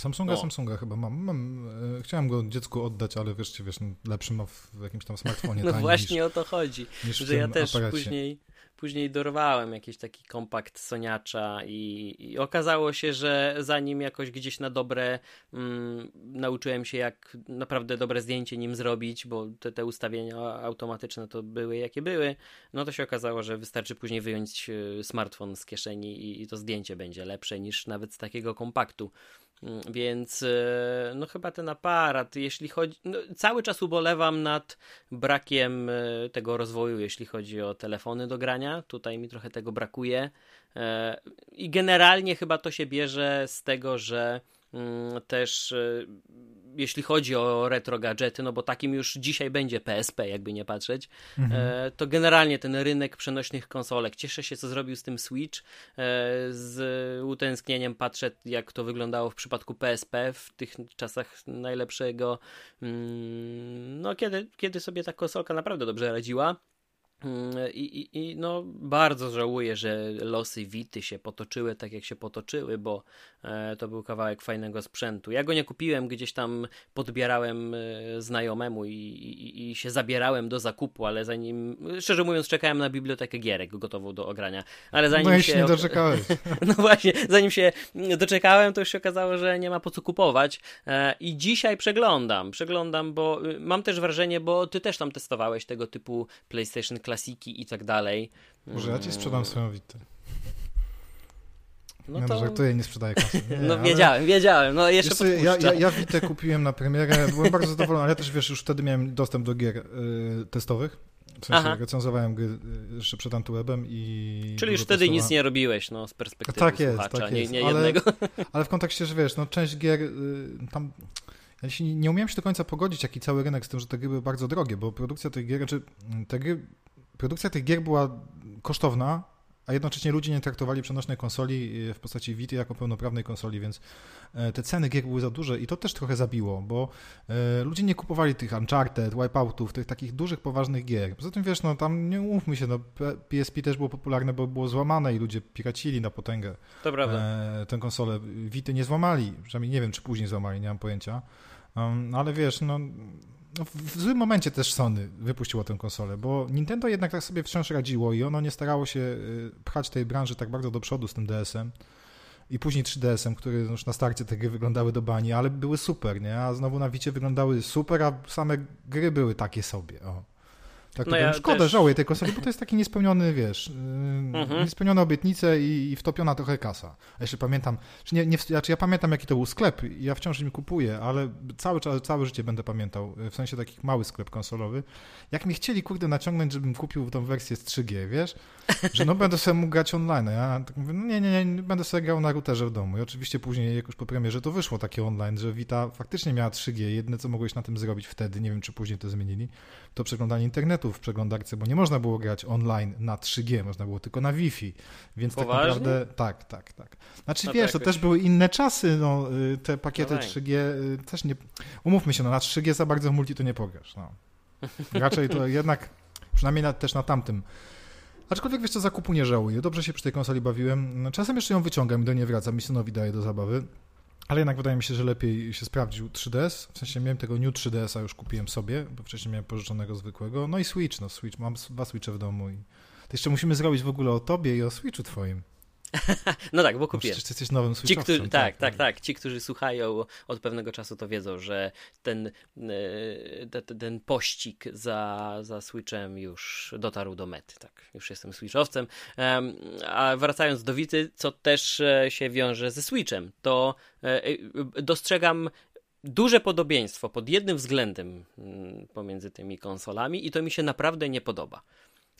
Samsunga, Samsunga chyba mam. mam e, chciałem go dziecku oddać, ale wiesz, wiesz no, lepszy ma w jakimś tam smartfonie. no właśnie niż, o to chodzi, że ja też aparacie. później później dorwałem jakiś taki kompakt Soniacza i, i okazało się, że zanim jakoś gdzieś na dobre mm, nauczyłem się jak naprawdę dobre zdjęcie nim zrobić, bo te, te ustawienia automatyczne to były jakie były, no to się okazało, że wystarczy później wyjąć e, smartfon z kieszeni i, i to zdjęcie będzie lepsze niż nawet z takiego kompaktu. Więc e, no chyba ten aparat, jeśli chodzi. No, cały czas ubolewam nad brakiem e, tego rozwoju, jeśli chodzi o telefony do grania. Tutaj mi trochę tego brakuje. E, I generalnie chyba to się bierze z tego, że mm, też jeśli chodzi o retro gadżety, no bo takim już dzisiaj będzie PSP, jakby nie patrzeć, mhm. e, to generalnie ten rynek przenośnych konsolek. Cieszę się, co zrobił z tym Switch. E, z utęsknieniem patrzę, jak to wyglądało w przypadku PSP w tych czasach najlepszego. Mm, no, kiedy, kiedy sobie ta konsolka naprawdę dobrze radziła. Mm, I, i, I, no, bardzo żałuję, że losy Wity się potoczyły tak, jak się potoczyły, bo e, to był kawałek fajnego sprzętu. Ja go nie kupiłem, gdzieś tam podbierałem e, znajomemu i, i, się zabierałem do zakupu, ale zanim, szczerze mówiąc, czekałem na bibliotekę gierek gotową do ogrania. Ale zanim no, się. nie doczekałeś. no właśnie, zanim się doczekałem, to już się okazało, że nie ma po co kupować. E, I dzisiaj przeglądam, przeglądam, bo y, mam też wrażenie, bo ty też tam testowałeś tego typu PlayStation Classic klasiki i tak dalej. Może ja ci sprzedam mm. swoją Witę. No to... No, żartuję, nie sprzedaję kasy. Nie, no wiedziałem, ale... wiedziałem, no jeszcze co, ja, ja, ja Witę kupiłem na premierę, byłem bardzo zadowolony, ale ja też, wiesz, już wtedy miałem dostęp do gier y, testowych. W sensie Aha. recenzowałem gry y, jeszcze przed Antywebem i... Czyli już wtedy nic nie robiłeś, no, z perspektywy tak jest, słuchacza, tak jest. Nie, nie ale, jednego. Ale w kontekście, że wiesz, no część gier y, tam ja się nie, nie umiałem się do końca pogodzić, jaki cały rynek z tym, że te gry były bardzo drogie, bo produkcja tych gier, czy znaczy, te gry produkcja tych gier była kosztowna, a jednocześnie ludzie nie traktowali przenośnej konsoli e, w postaci Vita jako pełnoprawnej konsoli, więc e, te ceny gier były za duże i to też trochę zabiło, bo e, ludzie nie kupowali tych Uncharted, Wipeoutów, tych takich dużych, poważnych gier. Poza tym, wiesz, no tam nie umówmy się, no PSP też było popularne, bo było złamane i ludzie piracili na potęgę to prawda. tę konsolę. Vity nie złamali, przynajmniej nie wiem, czy później złamali, nie mam pojęcia. Um, ale wiesz, no no, w złym momencie też Sony wypuściło tę konsolę, bo Nintendo jednak tak sobie wciąż radziło i ono nie starało się y, pchać tej branży tak bardzo do przodu z tym DS-em i później 3DS-em, który już na starcie te gry wyglądały do bani, ale były super, nie? A znowu na Wicie wyglądały super, a same gry były takie sobie, o. Tak, no ja szkoda, też... żałuję tej konsoli, bo to jest taki niespełniony, wiesz, yy, mhm. niespełnione obietnice i, i, wtopiona trochę kasa. A jeszcze pamiętam, czy nie, nie, znaczy ja pamiętam jaki to był sklep, ja wciąż im kupuję, ale cały, całe życie będę pamiętał, w sensie taki mały sklep konsolowy. Jak mi chcieli, kurde, naciągnąć, żebym kupił tą wersję z 3G, wiesz, że no będę sobie mógł grać online. Ja tak mówię, no nie, nie, nie, będę sobie grał na routerze w domu. I oczywiście później, jak już po premierze, to wyszło takie online, że Vita faktycznie miała 3G. Jedne, co mogłeś na tym zrobić wtedy, nie wiem, czy później to zmienili, to przeglądanie internetu w przeglądarce, bo nie można było grać online na 3G, można było tylko na Wi-Fi. Więc Poważnie? tak naprawdę, tak, tak, tak. Znaczy, no wiesz, to, to też były inne czasy, no, y, te pakiety no 3G y, też nie, umówmy się, no, na 3G za bardzo w multi to nie pograsz, no. Raczej to jednak, przynajmniej na, też na tamtym Aczkolwiek wiesz co, zakupu nie żałuję. Dobrze się przy tej konsoli bawiłem. Czasem jeszcze ją wyciągam i do niej wracam. Mi synowi daje do zabawy. Ale jednak wydaje mi się, że lepiej się sprawdził 3DS. W sensie miałem tego New 3DS-a już kupiłem sobie, bo wcześniej miałem pożyczonego zwykłego. No i Switch, no Switch. Mam dwa Switche w domu i to jeszcze musimy zrobić w ogóle o tobie i o Switchu twoim. no tak, bo kupiłem. Przecież ty jesteś nowym Ci, którzy, tak, tak, tak, tak. Ci, którzy słuchają od pewnego czasu, to wiedzą, że ten, e, ten, ten pościg za, za Switchem już dotarł do mety. Tak, już jestem Switchowcem. A wracając do Wity, co też e, się wiąże ze Switchem, to e, dostrzegam duże podobieństwo pod jednym względem mm, pomiędzy tymi konsolami i to mi się naprawdę nie podoba.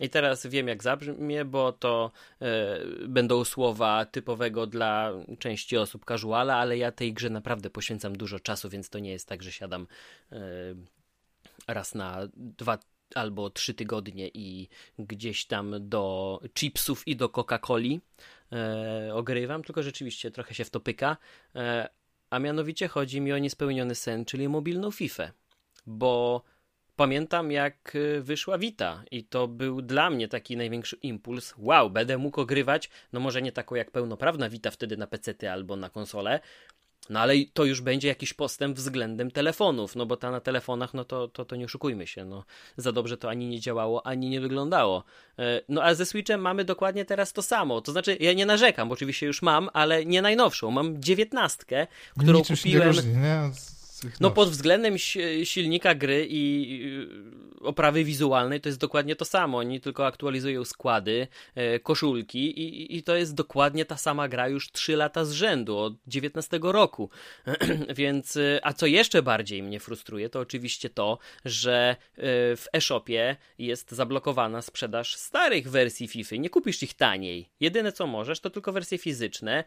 I teraz wiem, jak zabrzmie, bo to e, będą słowa typowego dla części osób casuala, ale ja tej grze naprawdę poświęcam dużo czasu, więc to nie jest tak, że siadam e, raz na dwa albo trzy tygodnie i gdzieś tam do chipsów i do Coca-Coli e, ogrywam, tylko rzeczywiście trochę się w to pyka. A mianowicie chodzi mi o niespełniony sen, czyli mobilną FIFA. Bo pamiętam jak y, wyszła Vita i to był dla mnie taki największy impuls. Wow, będę mógł ogrywać, no może nie taką jak pełnoprawna Vita wtedy na PC albo na konsolę, no ale to już będzie jakiś postęp względem telefonów, no bo ta na telefonach, no to, to, to nie oszukujmy się, no za dobrze to ani nie działało, ani nie wyglądało. E, no a ze Switchem mamy dokładnie teraz to samo, to znaczy ja nie narzekam, bo oczywiście już mam, ale nie najnowszą, mam dziewiętnastkę, którą Niczym kupiłem... Różni, nie? No pod względem silnika gry i oprawy wizualnej to jest dokładnie to samo. Oni tylko aktualizują składy, e, koszulki i, i to jest dokładnie ta sama gra już 3 lata z rzędu, od 19 roku. Więc, e, a co jeszcze bardziej mnie frustruje, to oczywiście to, że e, w e-shopie jest zablokowana sprzedaż starych wersji FIFA. Nie kupisz ich taniej. Jedyne co możesz to tylko wersje fizyczne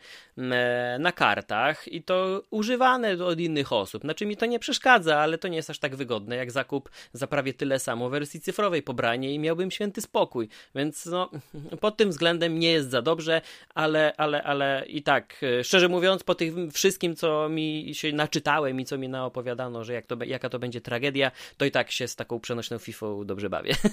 na kartach i to używane od innych osób. Znaczy mi to nie przeszkadza, ale to nie jest aż tak wygodne jak zakup za prawie tyle samo wersji cyfrowej pobranie i miałbym święty spokój. Więc no, pod tym względem nie jest za dobrze, ale, ale, ale i tak, e, szczerze mówiąc, po tym wszystkim, co mi się naczytałem i co mi naopowiadano, że jak to, jaka to będzie tragedia, to i tak się z taką przenośną FIFA dobrze bawię.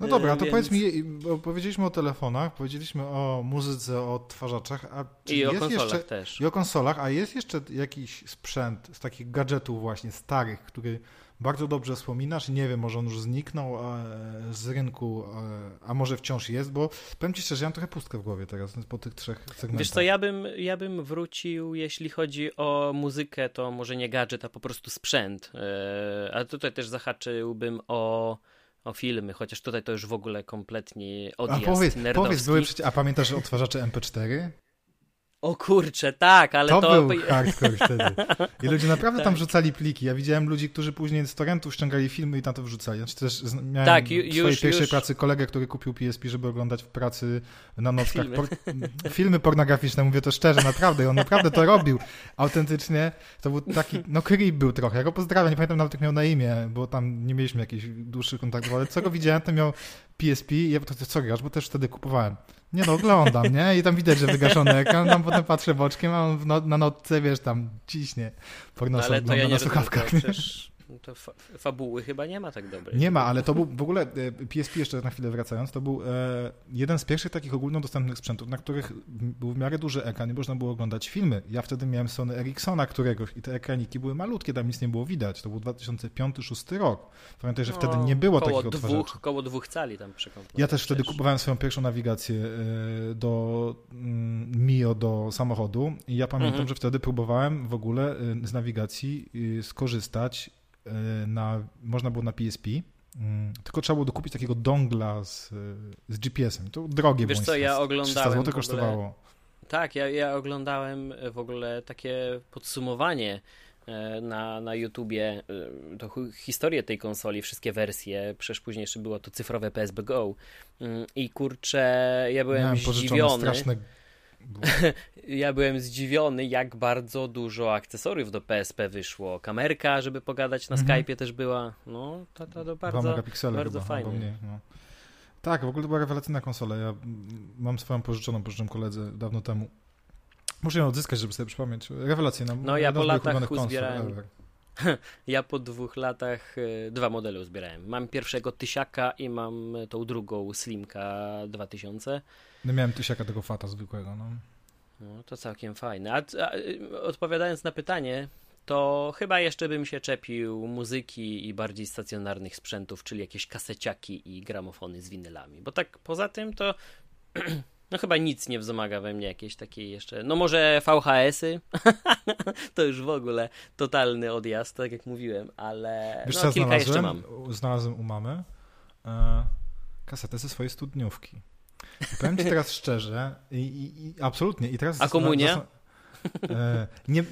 No dobra, to Więc... powiedz mi, powiedzieliśmy o telefonach, powiedzieliśmy o muzyce, o odtwarzaczach, a I o konsolach jeszcze, też. I o konsolach, a jest jeszcze jakiś sprzęt z takich gadżetów właśnie starych, który bardzo dobrze wspominasz nie wiem, może on już zniknął z rynku, a może wciąż jest, bo powiem Ci szczerze, ja mam trochę pustkę w głowie teraz po tych trzech segmentach. Wiesz co, ja bym, ja bym wrócił, jeśli chodzi o muzykę, to może nie gadżet, a po prostu sprzęt, e, ale tutaj też zahaczyłbym o o filmy, chociaż tutaj to już w ogóle kompletnie odjazd A powiedz, powiedz były a pamiętasz odtwarzacze MP4? O kurczę, tak, ale to... To był hardcore wtedy. I ludzie naprawdę tak. tam wrzucali pliki. Ja widziałem ludzi, którzy później z torrentów ściągali filmy i tam to wrzucali. Znaczy też miałem tak, w swojej już, pierwszej już... pracy kolegę, który kupił PSP, żeby oglądać w pracy na nockach filmy. Por... filmy pornograficzne. Mówię to szczerze, naprawdę. On naprawdę to robił. Autentycznie to był taki, no creep był trochę. Ja go pozdrawiam, nie pamiętam nawet jak miał na imię, bo tam nie mieliśmy jakichś dłuższych kontaktów, ale co go widziałem, to miał PSP i ja to, to co grasz, bo też wtedy kupowałem. Nie no, oglądam, nie? I tam widać, że wygaszony ekran, tam potem patrzę boczkiem, a on no, na notce, wiesz, tam ciśnie. Pornosa no, ale to ja nie na słuchawkach. Przecież to fa fabuły chyba nie ma tak dobrej. Nie ma, ale to był w ogóle, PSP e, jeszcze na chwilę wracając, to był e, jeden z pierwszych takich ogólnodostępnych sprzętów, na których był w miarę duży ekran i można było oglądać filmy. Ja wtedy miałem Sony Ericssona któregoś i te ekraniki były malutkie, tam nic nie było widać. To był 2005-2006 rok. Pamiętaj, że wtedy nie było koło takich dwóch, odtwarzaczy. Koło dwóch cali tam przekątno. Ja też wtedy kupowałem swoją pierwszą nawigację e, do mm, Mio do samochodu i ja pamiętam, mhm. że wtedy próbowałem w ogóle z nawigacji skorzystać na, można było na PSP, mm, tylko trzeba było dokupić takiego dongla z, z GPS-em. To drogie Wiesz co, ja oglądałem... 300 kosztowało. Tak, ja, ja oglądałem w ogóle takie podsumowanie na, na YouTubie to historię tej konsoli, wszystkie wersje, przecież później jeszcze było to cyfrowe PSB Go i kurczę, ja byłem Miałem zdziwiony. straszne ja byłem zdziwiony, jak bardzo dużo akcesoriów do PSP wyszło. Kamerka, żeby pogadać na mhm. Skype'ie też była. No, to, to, to bardzo, bardzo fajnie. No. Tak, w ogóle to była rewelacyjna konsola. Ja mam swoją pożyczoną, pożyczoną koledze dawno temu. Muszę ją odzyskać, żeby sobie przypomnieć. Rewelacyjna. No ja po latach uzbierałem... Ja po dwóch latach y, dwa modele uzbierałem. Mam pierwszego Tysiaka i mam tą drugą Slimka 2000. No miałem tysiaka tego fata zwykłego, no. No, to całkiem fajne. A, a, odpowiadając na pytanie, to chyba jeszcze bym się czepił muzyki i bardziej stacjonarnych sprzętów, czyli jakieś kaseciaki i gramofony z winylami. Bo tak poza tym to no chyba nic nie wzmaga we mnie jakieś takiej jeszcze. No może VHS-y. to już w ogóle totalny odjazd, tak jak mówiłem, ale Wiesz, no, kilka jeszcze mam. Znalazłem u mamy e, kasetę ze swojej studniówki. Powiem ci teraz szczerze i, i, i absolutnie. I teraz A komunia? E, nie,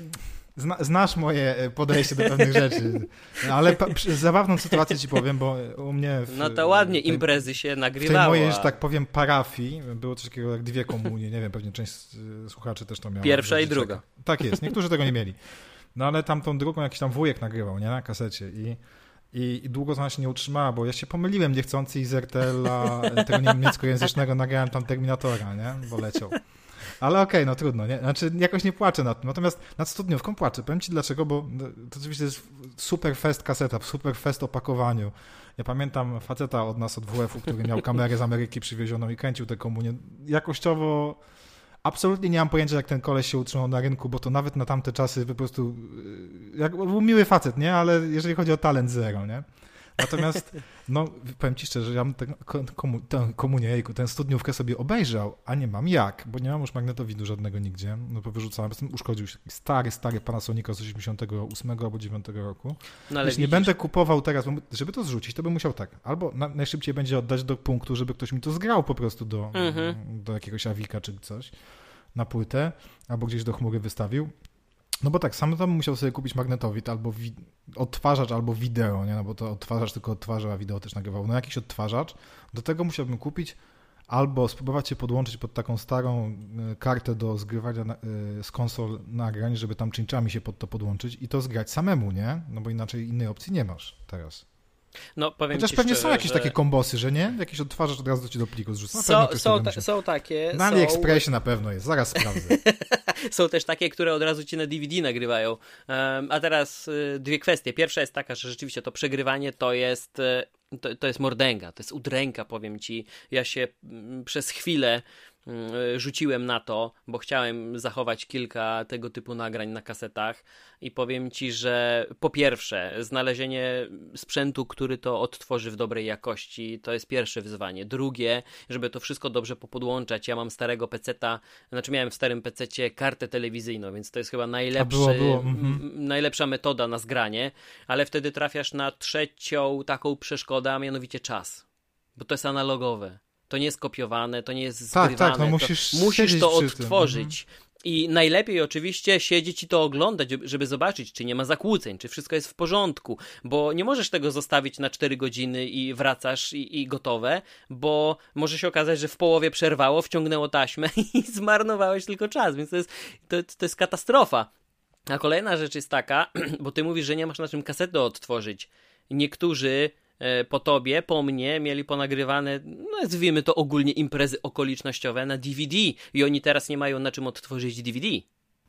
zna, znasz moje e, podejście do pewnych rzeczy, ale pa, zabawną sytuację ci powiem, bo u mnie... W, no to ładnie tej, imprezy się nagrywało. W tej mojej, że tak powiem, parafii było coś takiego jak dwie komunie, nie wiem, pewnie część słuchaczy też to miała. Pierwsza i druga. Tak jest, niektórzy tego nie mieli. No ale tam tą drugą jakiś tam wujek nagrywał, nie, na kasecie i i, I długo ona się nie utrzymała, bo ja się pomyliłem niechcący i z RTL-a, tego niemieckojęzycznego nagrałem tam Terminatora, nie? Bo leciał. Ale okej, okay, no trudno, nie? Znaczy jakoś nie płaczę nad tym. Natomiast nad studniówką płaczę. Powiem ci dlaczego, bo no, to oczywiście jest super fest kaseta, super fest opakowaniu. Ja pamiętam faceta od nas, od WF-u, który miał kamerę z Ameryki przywiezioną i kręcił tę komunię. Jakościowo absolutnie nie mam pojęcia, jak ten koleś się utrzymał na rynku, bo to nawet na tamte czasy po prostu, y, jak, był miły facet, nie? Ale jeżeli chodzi o talent, zero, nie? Natomiast, no, powiem ci szczerze, ja bym ten, komu, tę komunię, jejku, tę studniówkę sobie obejrzał, a nie mam jak, bo nie mam już magnetowidu żadnego nigdzie, no bo wyrzucałem, uszkodził się stary, stary Panasonica z 88 albo 9 roku. No, ale Jeśli nie będę kupował teraz, żeby to zrzucić, to bym musiał tak, albo na, najszybciej będzie oddać do punktu, żeby ktoś mi to zgrał po prostu do, mhm. do jakiegoś awika czy coś na płytę, albo gdzieś do chmury wystawił, no bo tak, sam tam musiał sobie kupić magnetowid albo wi- odtwarzacz, albo wideo, nie? No bo to odtwarzacz tylko odtwarza, a wideo też nagrywał. No jakiś odtwarzacz. Do tego musiałbym kupić albo spróbować się podłączyć pod taką starą e, kartę do zgrywania na, e, z konsol nagrań, żeby tam czynczami się pod to podłączyć i to zgrać samemu, nie? No bo inaczej innej opcji nie masz teraz. No, powiem Chociaż ci pewnie szczerze, są jakieś że... takie kombosy, że nie? Jakieś odtwarzasz od razu do ci do pliku zrzuca. Są, są, ta, są takie. Na są... AliExpressie na pewno jest, zaraz sprawdzę. są też takie, które od razu ci na DVD nagrywają. Um, a teraz y, dwie kwestie. Pierwsza jest taka, że rzeczywiście to przegrywanie to jest. Y, to, to jest mordęga, to jest udręka, powiem ci. Ja się mm, przez chwilę rzuciłem na to, bo chciałem zachować kilka tego typu nagrań na kasetach i powiem ci, że po pierwsze, znalezienie sprzętu, który to odtworzy w dobrej jakości, to jest pierwsze wyzwanie. Drugie, żeby to wszystko dobrze popodłączać. Ja mam starego peceta, znaczy miałem w starym pececie kartę telewizyjną, więc to jest chyba najlepszy, było, było. Mhm. najlepsza metoda na zgranie, ale wtedy trafiasz na trzecią taką przeszkodę, a mianowicie czas. Bo to jest analogowe. To nie jest kopiowane, to nie jest Tak, zgrywane. tak, no musisz to, musisz to odtworzyć. I najlepiej oczywiście siedzieć i to oglądać, żeby zobaczyć, czy nie ma zakłóceń, czy wszystko jest w porządku, bo nie możesz tego zostawić na 4 godziny i wracasz i, i gotowe, bo może się okazać, że w połowie przerwało, wciągnęło taśmę i zmarnowałeś tylko czas, więc to jest, to, to jest katastrofa. A kolejna rzecz jest taka, bo ty mówisz, że nie masz na czym kasetę odtworzyć. Niektórzy po tobie, po mnie mieli ponagrywane, no nazwijmy to ogólnie imprezy okolicznościowe na DVD i oni teraz nie mają na czym odtworzyć DVD.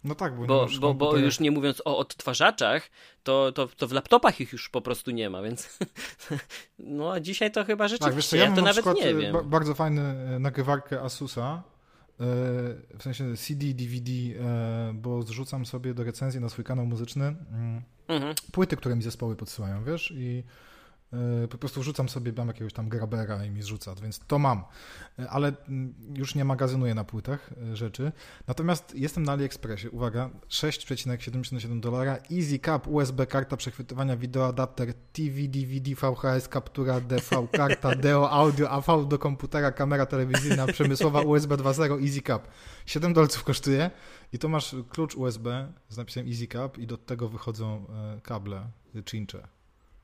No tak, bo, Bo, bo, bo już nie mówiąc o odtwarzaczach, to, to, to w laptopach ich już po prostu nie ma, więc no a dzisiaj to chyba rzeczywiście, Tak, wiesz co, ja, ja to na nawet nie e, wiem. ba- bardzo fajną nagrywarkę Asusa, e, w sensie CD, DVD, e, bo zrzucam sobie do recenzji na swój kanał muzyczny mm, Mhm. płyty, które mi zespoły podsyłają, wiesz, i e, po prostu wrzucam sobie, mam jakiegoś tam grabera i mi zrzuca, więc to mam, E, ale mm, już nie magazynuję na płytach e, rzeczy. Natomiast jestem na AliExpressie, uwaga, 6,77 dolara, Easy Cap, USB, karta przechwytywania wideo, adapter, TV, DVD, VHS, kaptura, DV, karta, DEO, audio, AV do komputera, kamera telewizyjna, przemysłowa USB 2.0, Easy Cap. 7 dolców kosztuje i to masz klucz USB z napisem Easy Cap i do tego wychodzą e, kable, cincze.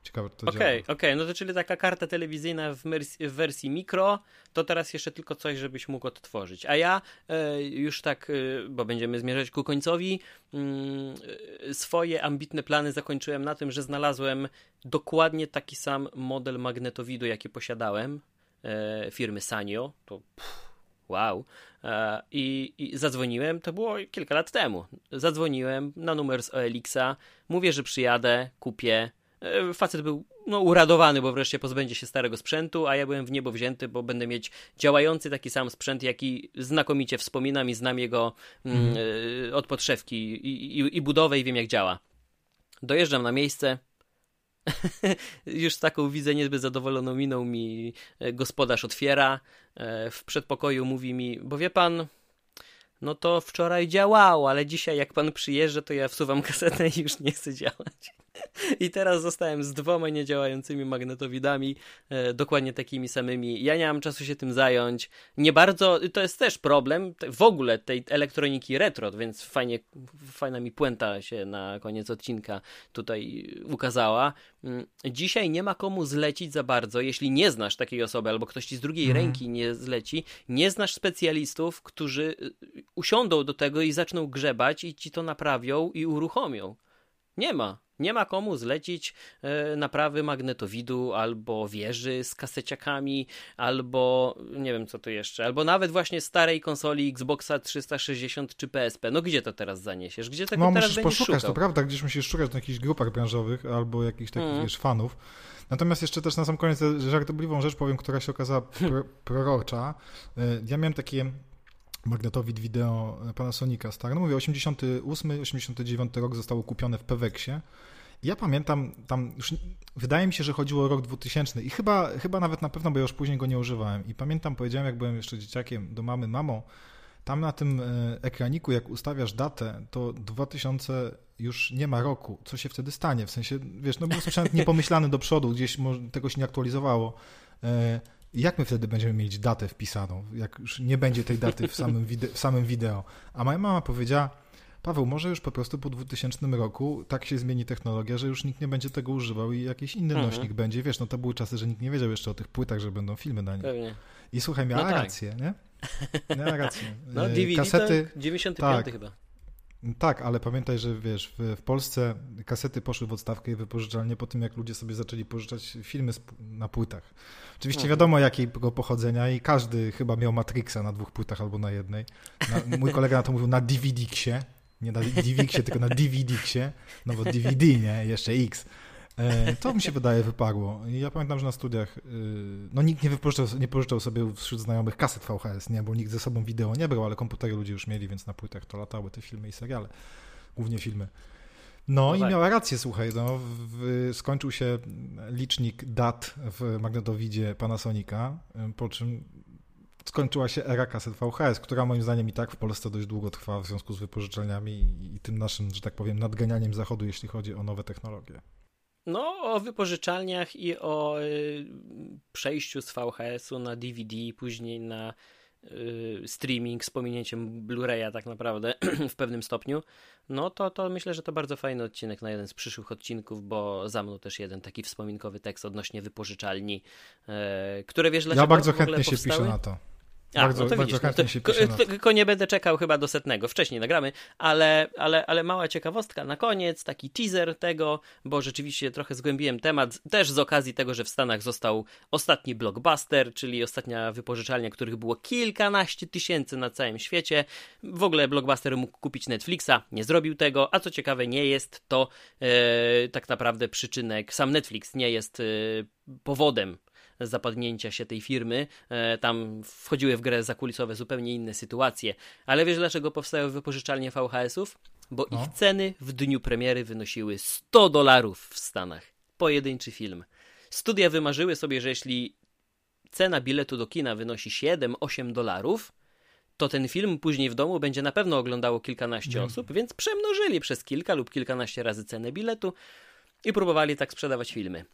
Ciekawe, to Okej, działa. okej, no to czyli taka karta telewizyjna w, wersji- w wersji mikro, to teraz jeszcze tylko coś, żebyś mógł odtworzyć. A ja e, już tak, e, bo będziemy zmierzać ku końcowi, mm, e, swoje ambitne plany zakończyłem na tym, że znalazłem dokładnie taki sam model magnetowidu, jaki posiadałem, e, firmy Sanyo, to pff, wow. E, I, I zadzwoniłem, to było kilka lat temu. Zadzwoniłem na numer z OLX-a, mówię, że przyjadę, kupię. E, Facet był no, uradowany, bo wreszcie pozbędzie się starego sprzętu, a ja byłem w niebo wzięty, bo będę mieć działający taki sam sprzęt, jaki znakomicie wspominam i znam jego mm, e, od podszewki i, i, i budowę i wiem jak działa. Dojeżdżam na miejsce. Już z taką widzę niezbyt zadowoloną miną mi e, gospodarz otwiera. W przedpokoju mówi mi, bo wie pan, no to wczoraj działało, ale dzisiaj jak pan przyjeżdża, to ja wsuwam kasetę i już nie chce działać. I teraz zostałem z dwoma niedziałającymi magnetowidami, e, dokładnie takimi samymi. Ja nie mam czasu się tym zająć. Nie bardzo, to jest też problem w ogóle tej elektroniki retro, więc fajnie, fajna mi puenta się na koniec odcinka tutaj ukazała. Mm, Dzisiaj nie ma komu zlecić za bardzo, jeśli nie znasz takiej osoby, albo ktoś ci z drugiej Mhm. ręki nie zleci, nie znasz specjalistów, którzy y, usiądą do tego i zaczną grzebać i ci to naprawią i uruchomią. Nie ma. Nie ma komu zlecić e, naprawy magnetowidu albo wieży z kaseciakami, albo nie wiem co to jeszcze, albo nawet właśnie starej konsoli Xboxa 360 czy PSP. No gdzie to teraz zaniesiesz? Gdzie tego No teraz musisz będziesz poszukać, szukał? to prawda, gdzieś musisz szukać na jakichś grupach branżowych albo jakichś takich, Mhm. wiesz, fanów. Natomiast jeszcze też na sam koniec żartobliwą rzecz powiem, która się okazała pro, prorocza. Y, Ja miałem takie magnetowid wideo Panasonica stary, no mówię, 88, 89 rok zostało kupione w Peweksie. Ja pamiętam, tam już wydaje mi się, że chodziło o rok 2000 i chyba, chyba nawet na pewno, bo ja już później go nie używałem. I pamiętam, powiedziałem, jak byłem jeszcze dzieciakiem do mamy, mamo, tam na tym e, ekraniku, jak ustawiasz datę, to 2000 już nie ma roku. Co się wtedy stanie? W sensie, wiesz, no był sprzęt niepomyślany do przodu, gdzieś tego się nie aktualizowało. Jak my wtedy będziemy mieć datę wpisaną, jak już nie będzie tej daty w samym, wide- w samym wideo? A moja mama powiedziała, Paweł, może już po prostu po 2000 roku tak się zmieni technologia, że już nikt nie będzie tego używał i jakiś inny mhm. nośnik będzie. Wiesz, no to były czasy, że nikt nie wiedział jeszcze o tych płytach, że będą filmy na nich. Pewnie. I słuchaj, miała no tak. rację, nie? Miała rację. No DVD e, Kasety, tak, 95 tak. chyba. Tak, ale pamiętaj, że wiesz, w, w, Polsce kasety poszły w odstawkę i wypożyczalnie po tym, jak ludzie sobie zaczęli pożyczać filmy na płytach. Oczywiście mhm. wiadomo jakiego pochodzenia i każdy chyba miał Matrixa na dwóch płytach albo na jednej. Na, mój kolega na to mówił na DVD-ksie, nie na DVX-ie, tylko na DVD-ksie, no bo DVD, nie? Jeszcze X. E, to mi się wydaje wyparło. Ja pamiętam, że na studiach y, no nikt nie, wypożyczał, nie pożyczał sobie wśród znajomych kaset VHS, nie? Bo nikt ze sobą wideo nie brał, ale komputery ludzie już mieli, więc na płytach to latały te filmy i seriale. Głównie filmy. No, no i tak. miała rację, słuchaj, no, w, skończył się licznik dat w magnetowidzie Panasonica, po czym skończyła się era kaset VHS, która moim zdaniem i tak w Polsce dość długo trwa w związku z wypożyczalniami i, i tym naszym, że tak powiem, nadganianiem zachodu, jeśli chodzi o nowe technologie. No, o wypożyczalniach i o y, przejściu z VHS-u na DVD, później na y, streaming z pominięciem Blu-raya tak naprawdę w pewnym stopniu, no to, to myślę, że to bardzo fajny odcinek na jeden z przyszłych odcinków, bo za mną też jeden taki wspominkowy tekst odnośnie wypożyczalni, y, które wiesz dlaczego Ja bardzo chętnie się piszę na to. A, bardzo, no to bardzo widzisz, no się to, tylko nie będę czekał chyba do setnego, wcześniej nagramy, ale, ale, ale mała ciekawostka na koniec, taki teaser tego, bo rzeczywiście trochę zgłębiłem temat, też z okazji tego, że w Stanach został ostatni blockbuster, czyli ostatnia wypożyczalnia, których było kilkanaście tysięcy na całym świecie. W ogóle blockbuster mógł kupić Netflixa, nie zrobił tego, a co ciekawe nie jest to e, tak naprawdę przyczynek, sam Netflix nie jest e, powodem zapadnięcia się tej firmy. E, tam wchodziły w grę zakulisowe zupełnie inne sytuacje. Ale wiesz dlaczego powstały wypożyczalnie VHS-ów? Bo no. ich ceny w dniu premiery wynosiły 100 dolarów w Stanach. Pojedynczy film. Studia wymarzyły sobie, że jeśli cena biletu do kina wynosi 7-8 dolarów, to ten film później w domu będzie na pewno oglądało kilkanaście mm. osób, więc przemnożyli przez kilka lub kilkanaście razy cenę biletu i próbowali tak sprzedawać filmy.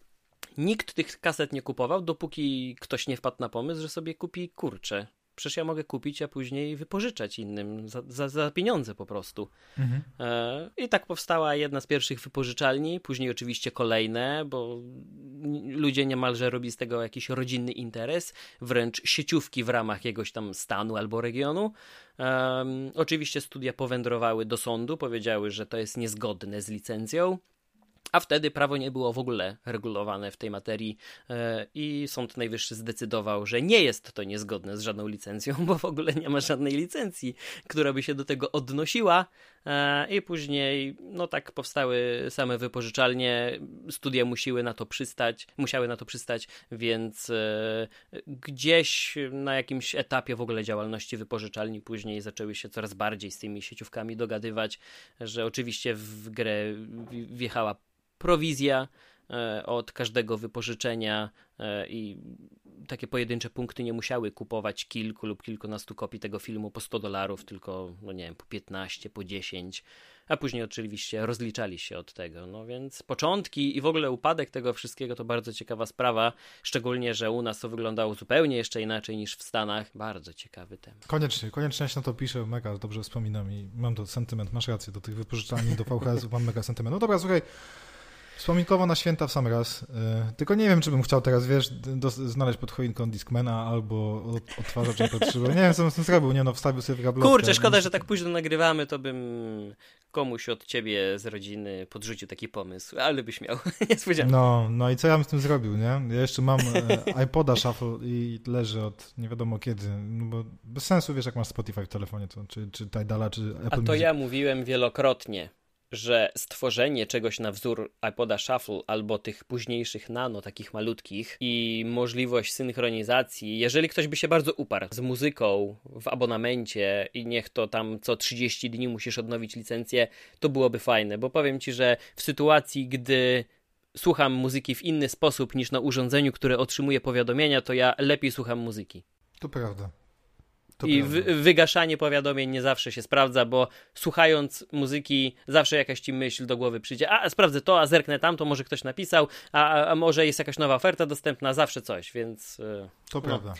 Nikt tych kaset nie kupował, dopóki ktoś nie wpadł na pomysł, że sobie kupi kurcze. Przecież ja mogę kupić, a później wypożyczać innym za, za, za pieniądze po prostu. Mhm. E, I tak powstała jedna z pierwszych wypożyczalni, później oczywiście kolejne, bo ludzie niemalże robi z tego jakiś rodzinny interes, wręcz sieciówki w ramach jakiegoś tam stanu albo regionu. E, oczywiście studia powędrowały do sądu, powiedziały, że to jest niezgodne z licencją. A wtedy prawo nie było w ogóle regulowane w tej materii e, i Sąd Najwyższy zdecydował, że nie jest to niezgodne z żadną licencją, bo w ogóle nie ma żadnej licencji, która by się do tego odnosiła. E, I później, no tak powstały same wypożyczalnie, studia musiały na to przystać, musiały na to przystać, więc e, gdzieś na jakimś etapie w ogóle działalności wypożyczalni później zaczęły się coraz bardziej z tymi sieciówkami dogadywać, że oczywiście w grę wjechała prowizja e, od każdego wypożyczenia i takie pojedyncze punkty nie musiały kupować kilku lub kilkunastu kopii tego filmu po 100 dolarów, tylko, no nie wiem, po 15, po 10, a później oczywiście rozliczali się od tego. No więc początki i w ogóle upadek tego wszystkiego to bardzo ciekawa sprawa, szczególnie, że u nas to wyglądało zupełnie jeszcze inaczej niż w Stanach. Bardzo ciekawy temat. Koniecznie, koniecznie się na to piszę, mega dobrze wspominam i mam to sentyment, masz rację, do tych wypożyczalni, do VHS mam mega sentyment. No dobra, słuchaj, Wspominkowo na święta w sam raz. E, tylko nie wiem, czy bym chciał teraz, wiesz, do, znaleźć pod choinką Discmana albo odtwarzacz MP3, nie wiem, co bym z tym zrobił, nie no, wstawił sobie w gablotkę. Kurczę, szkoda, że tak późno nagrywamy, to bym komuś od ciebie z rodziny podrzucił taki pomysł, ale byś miał, niespodziankę. No, no i co ja bym z tym zrobił, nie? Ja jeszcze mam e, iPoda Shuffle i leży od nie wiadomo kiedy, no bo bez sensu, wiesz, jak masz Spotify w telefonie, to, czy, czy Tidala, czy Apple A to Music. ja mówiłem wielokrotnie, że stworzenie czegoś na wzór iPoda Shuffle albo tych późniejszych nano, takich malutkich i możliwość synchronizacji, jeżeli ktoś by się bardzo uparł z muzyką w abonamencie i niech to tam co 30 dni musisz odnowić licencję, to byłoby fajne, bo powiem ci, że w sytuacji, gdy słucham muzyki w inny sposób niż na urządzeniu, które otrzymuje powiadomienia, to ja lepiej słucham muzyki. To prawda. To I wygaszanie powiadomień nie zawsze się sprawdza, bo słuchając muzyki zawsze jakaś ci myśl do głowy przyjdzie, a sprawdzę to, a zerknę tam, to może ktoś napisał, a, a może jest jakaś nowa oferta dostępna, zawsze coś, więc... To no. prawda.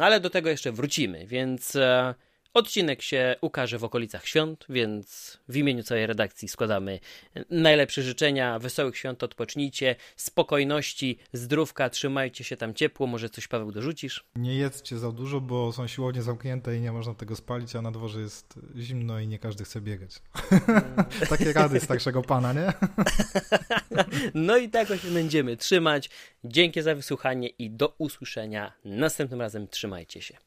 Ale do tego jeszcze wrócimy, więc... E, Odcinek się ukaże w okolicach świąt, więc w imieniu całej redakcji składamy najlepsze życzenia, wesołych świąt, odpocznijcie, spokojności, zdrówka, trzymajcie się tam ciepło, może coś Paweł dorzucisz? Nie jedzcie za dużo, bo są siłownie zamknięte i nie można tego spalić, a na dworze jest zimno i nie każdy chce biegać. Takie rady starszego pana, nie? no i tak się będziemy trzymać. Dzięki za wysłuchanie i do usłyszenia. Następnym razem trzymajcie się.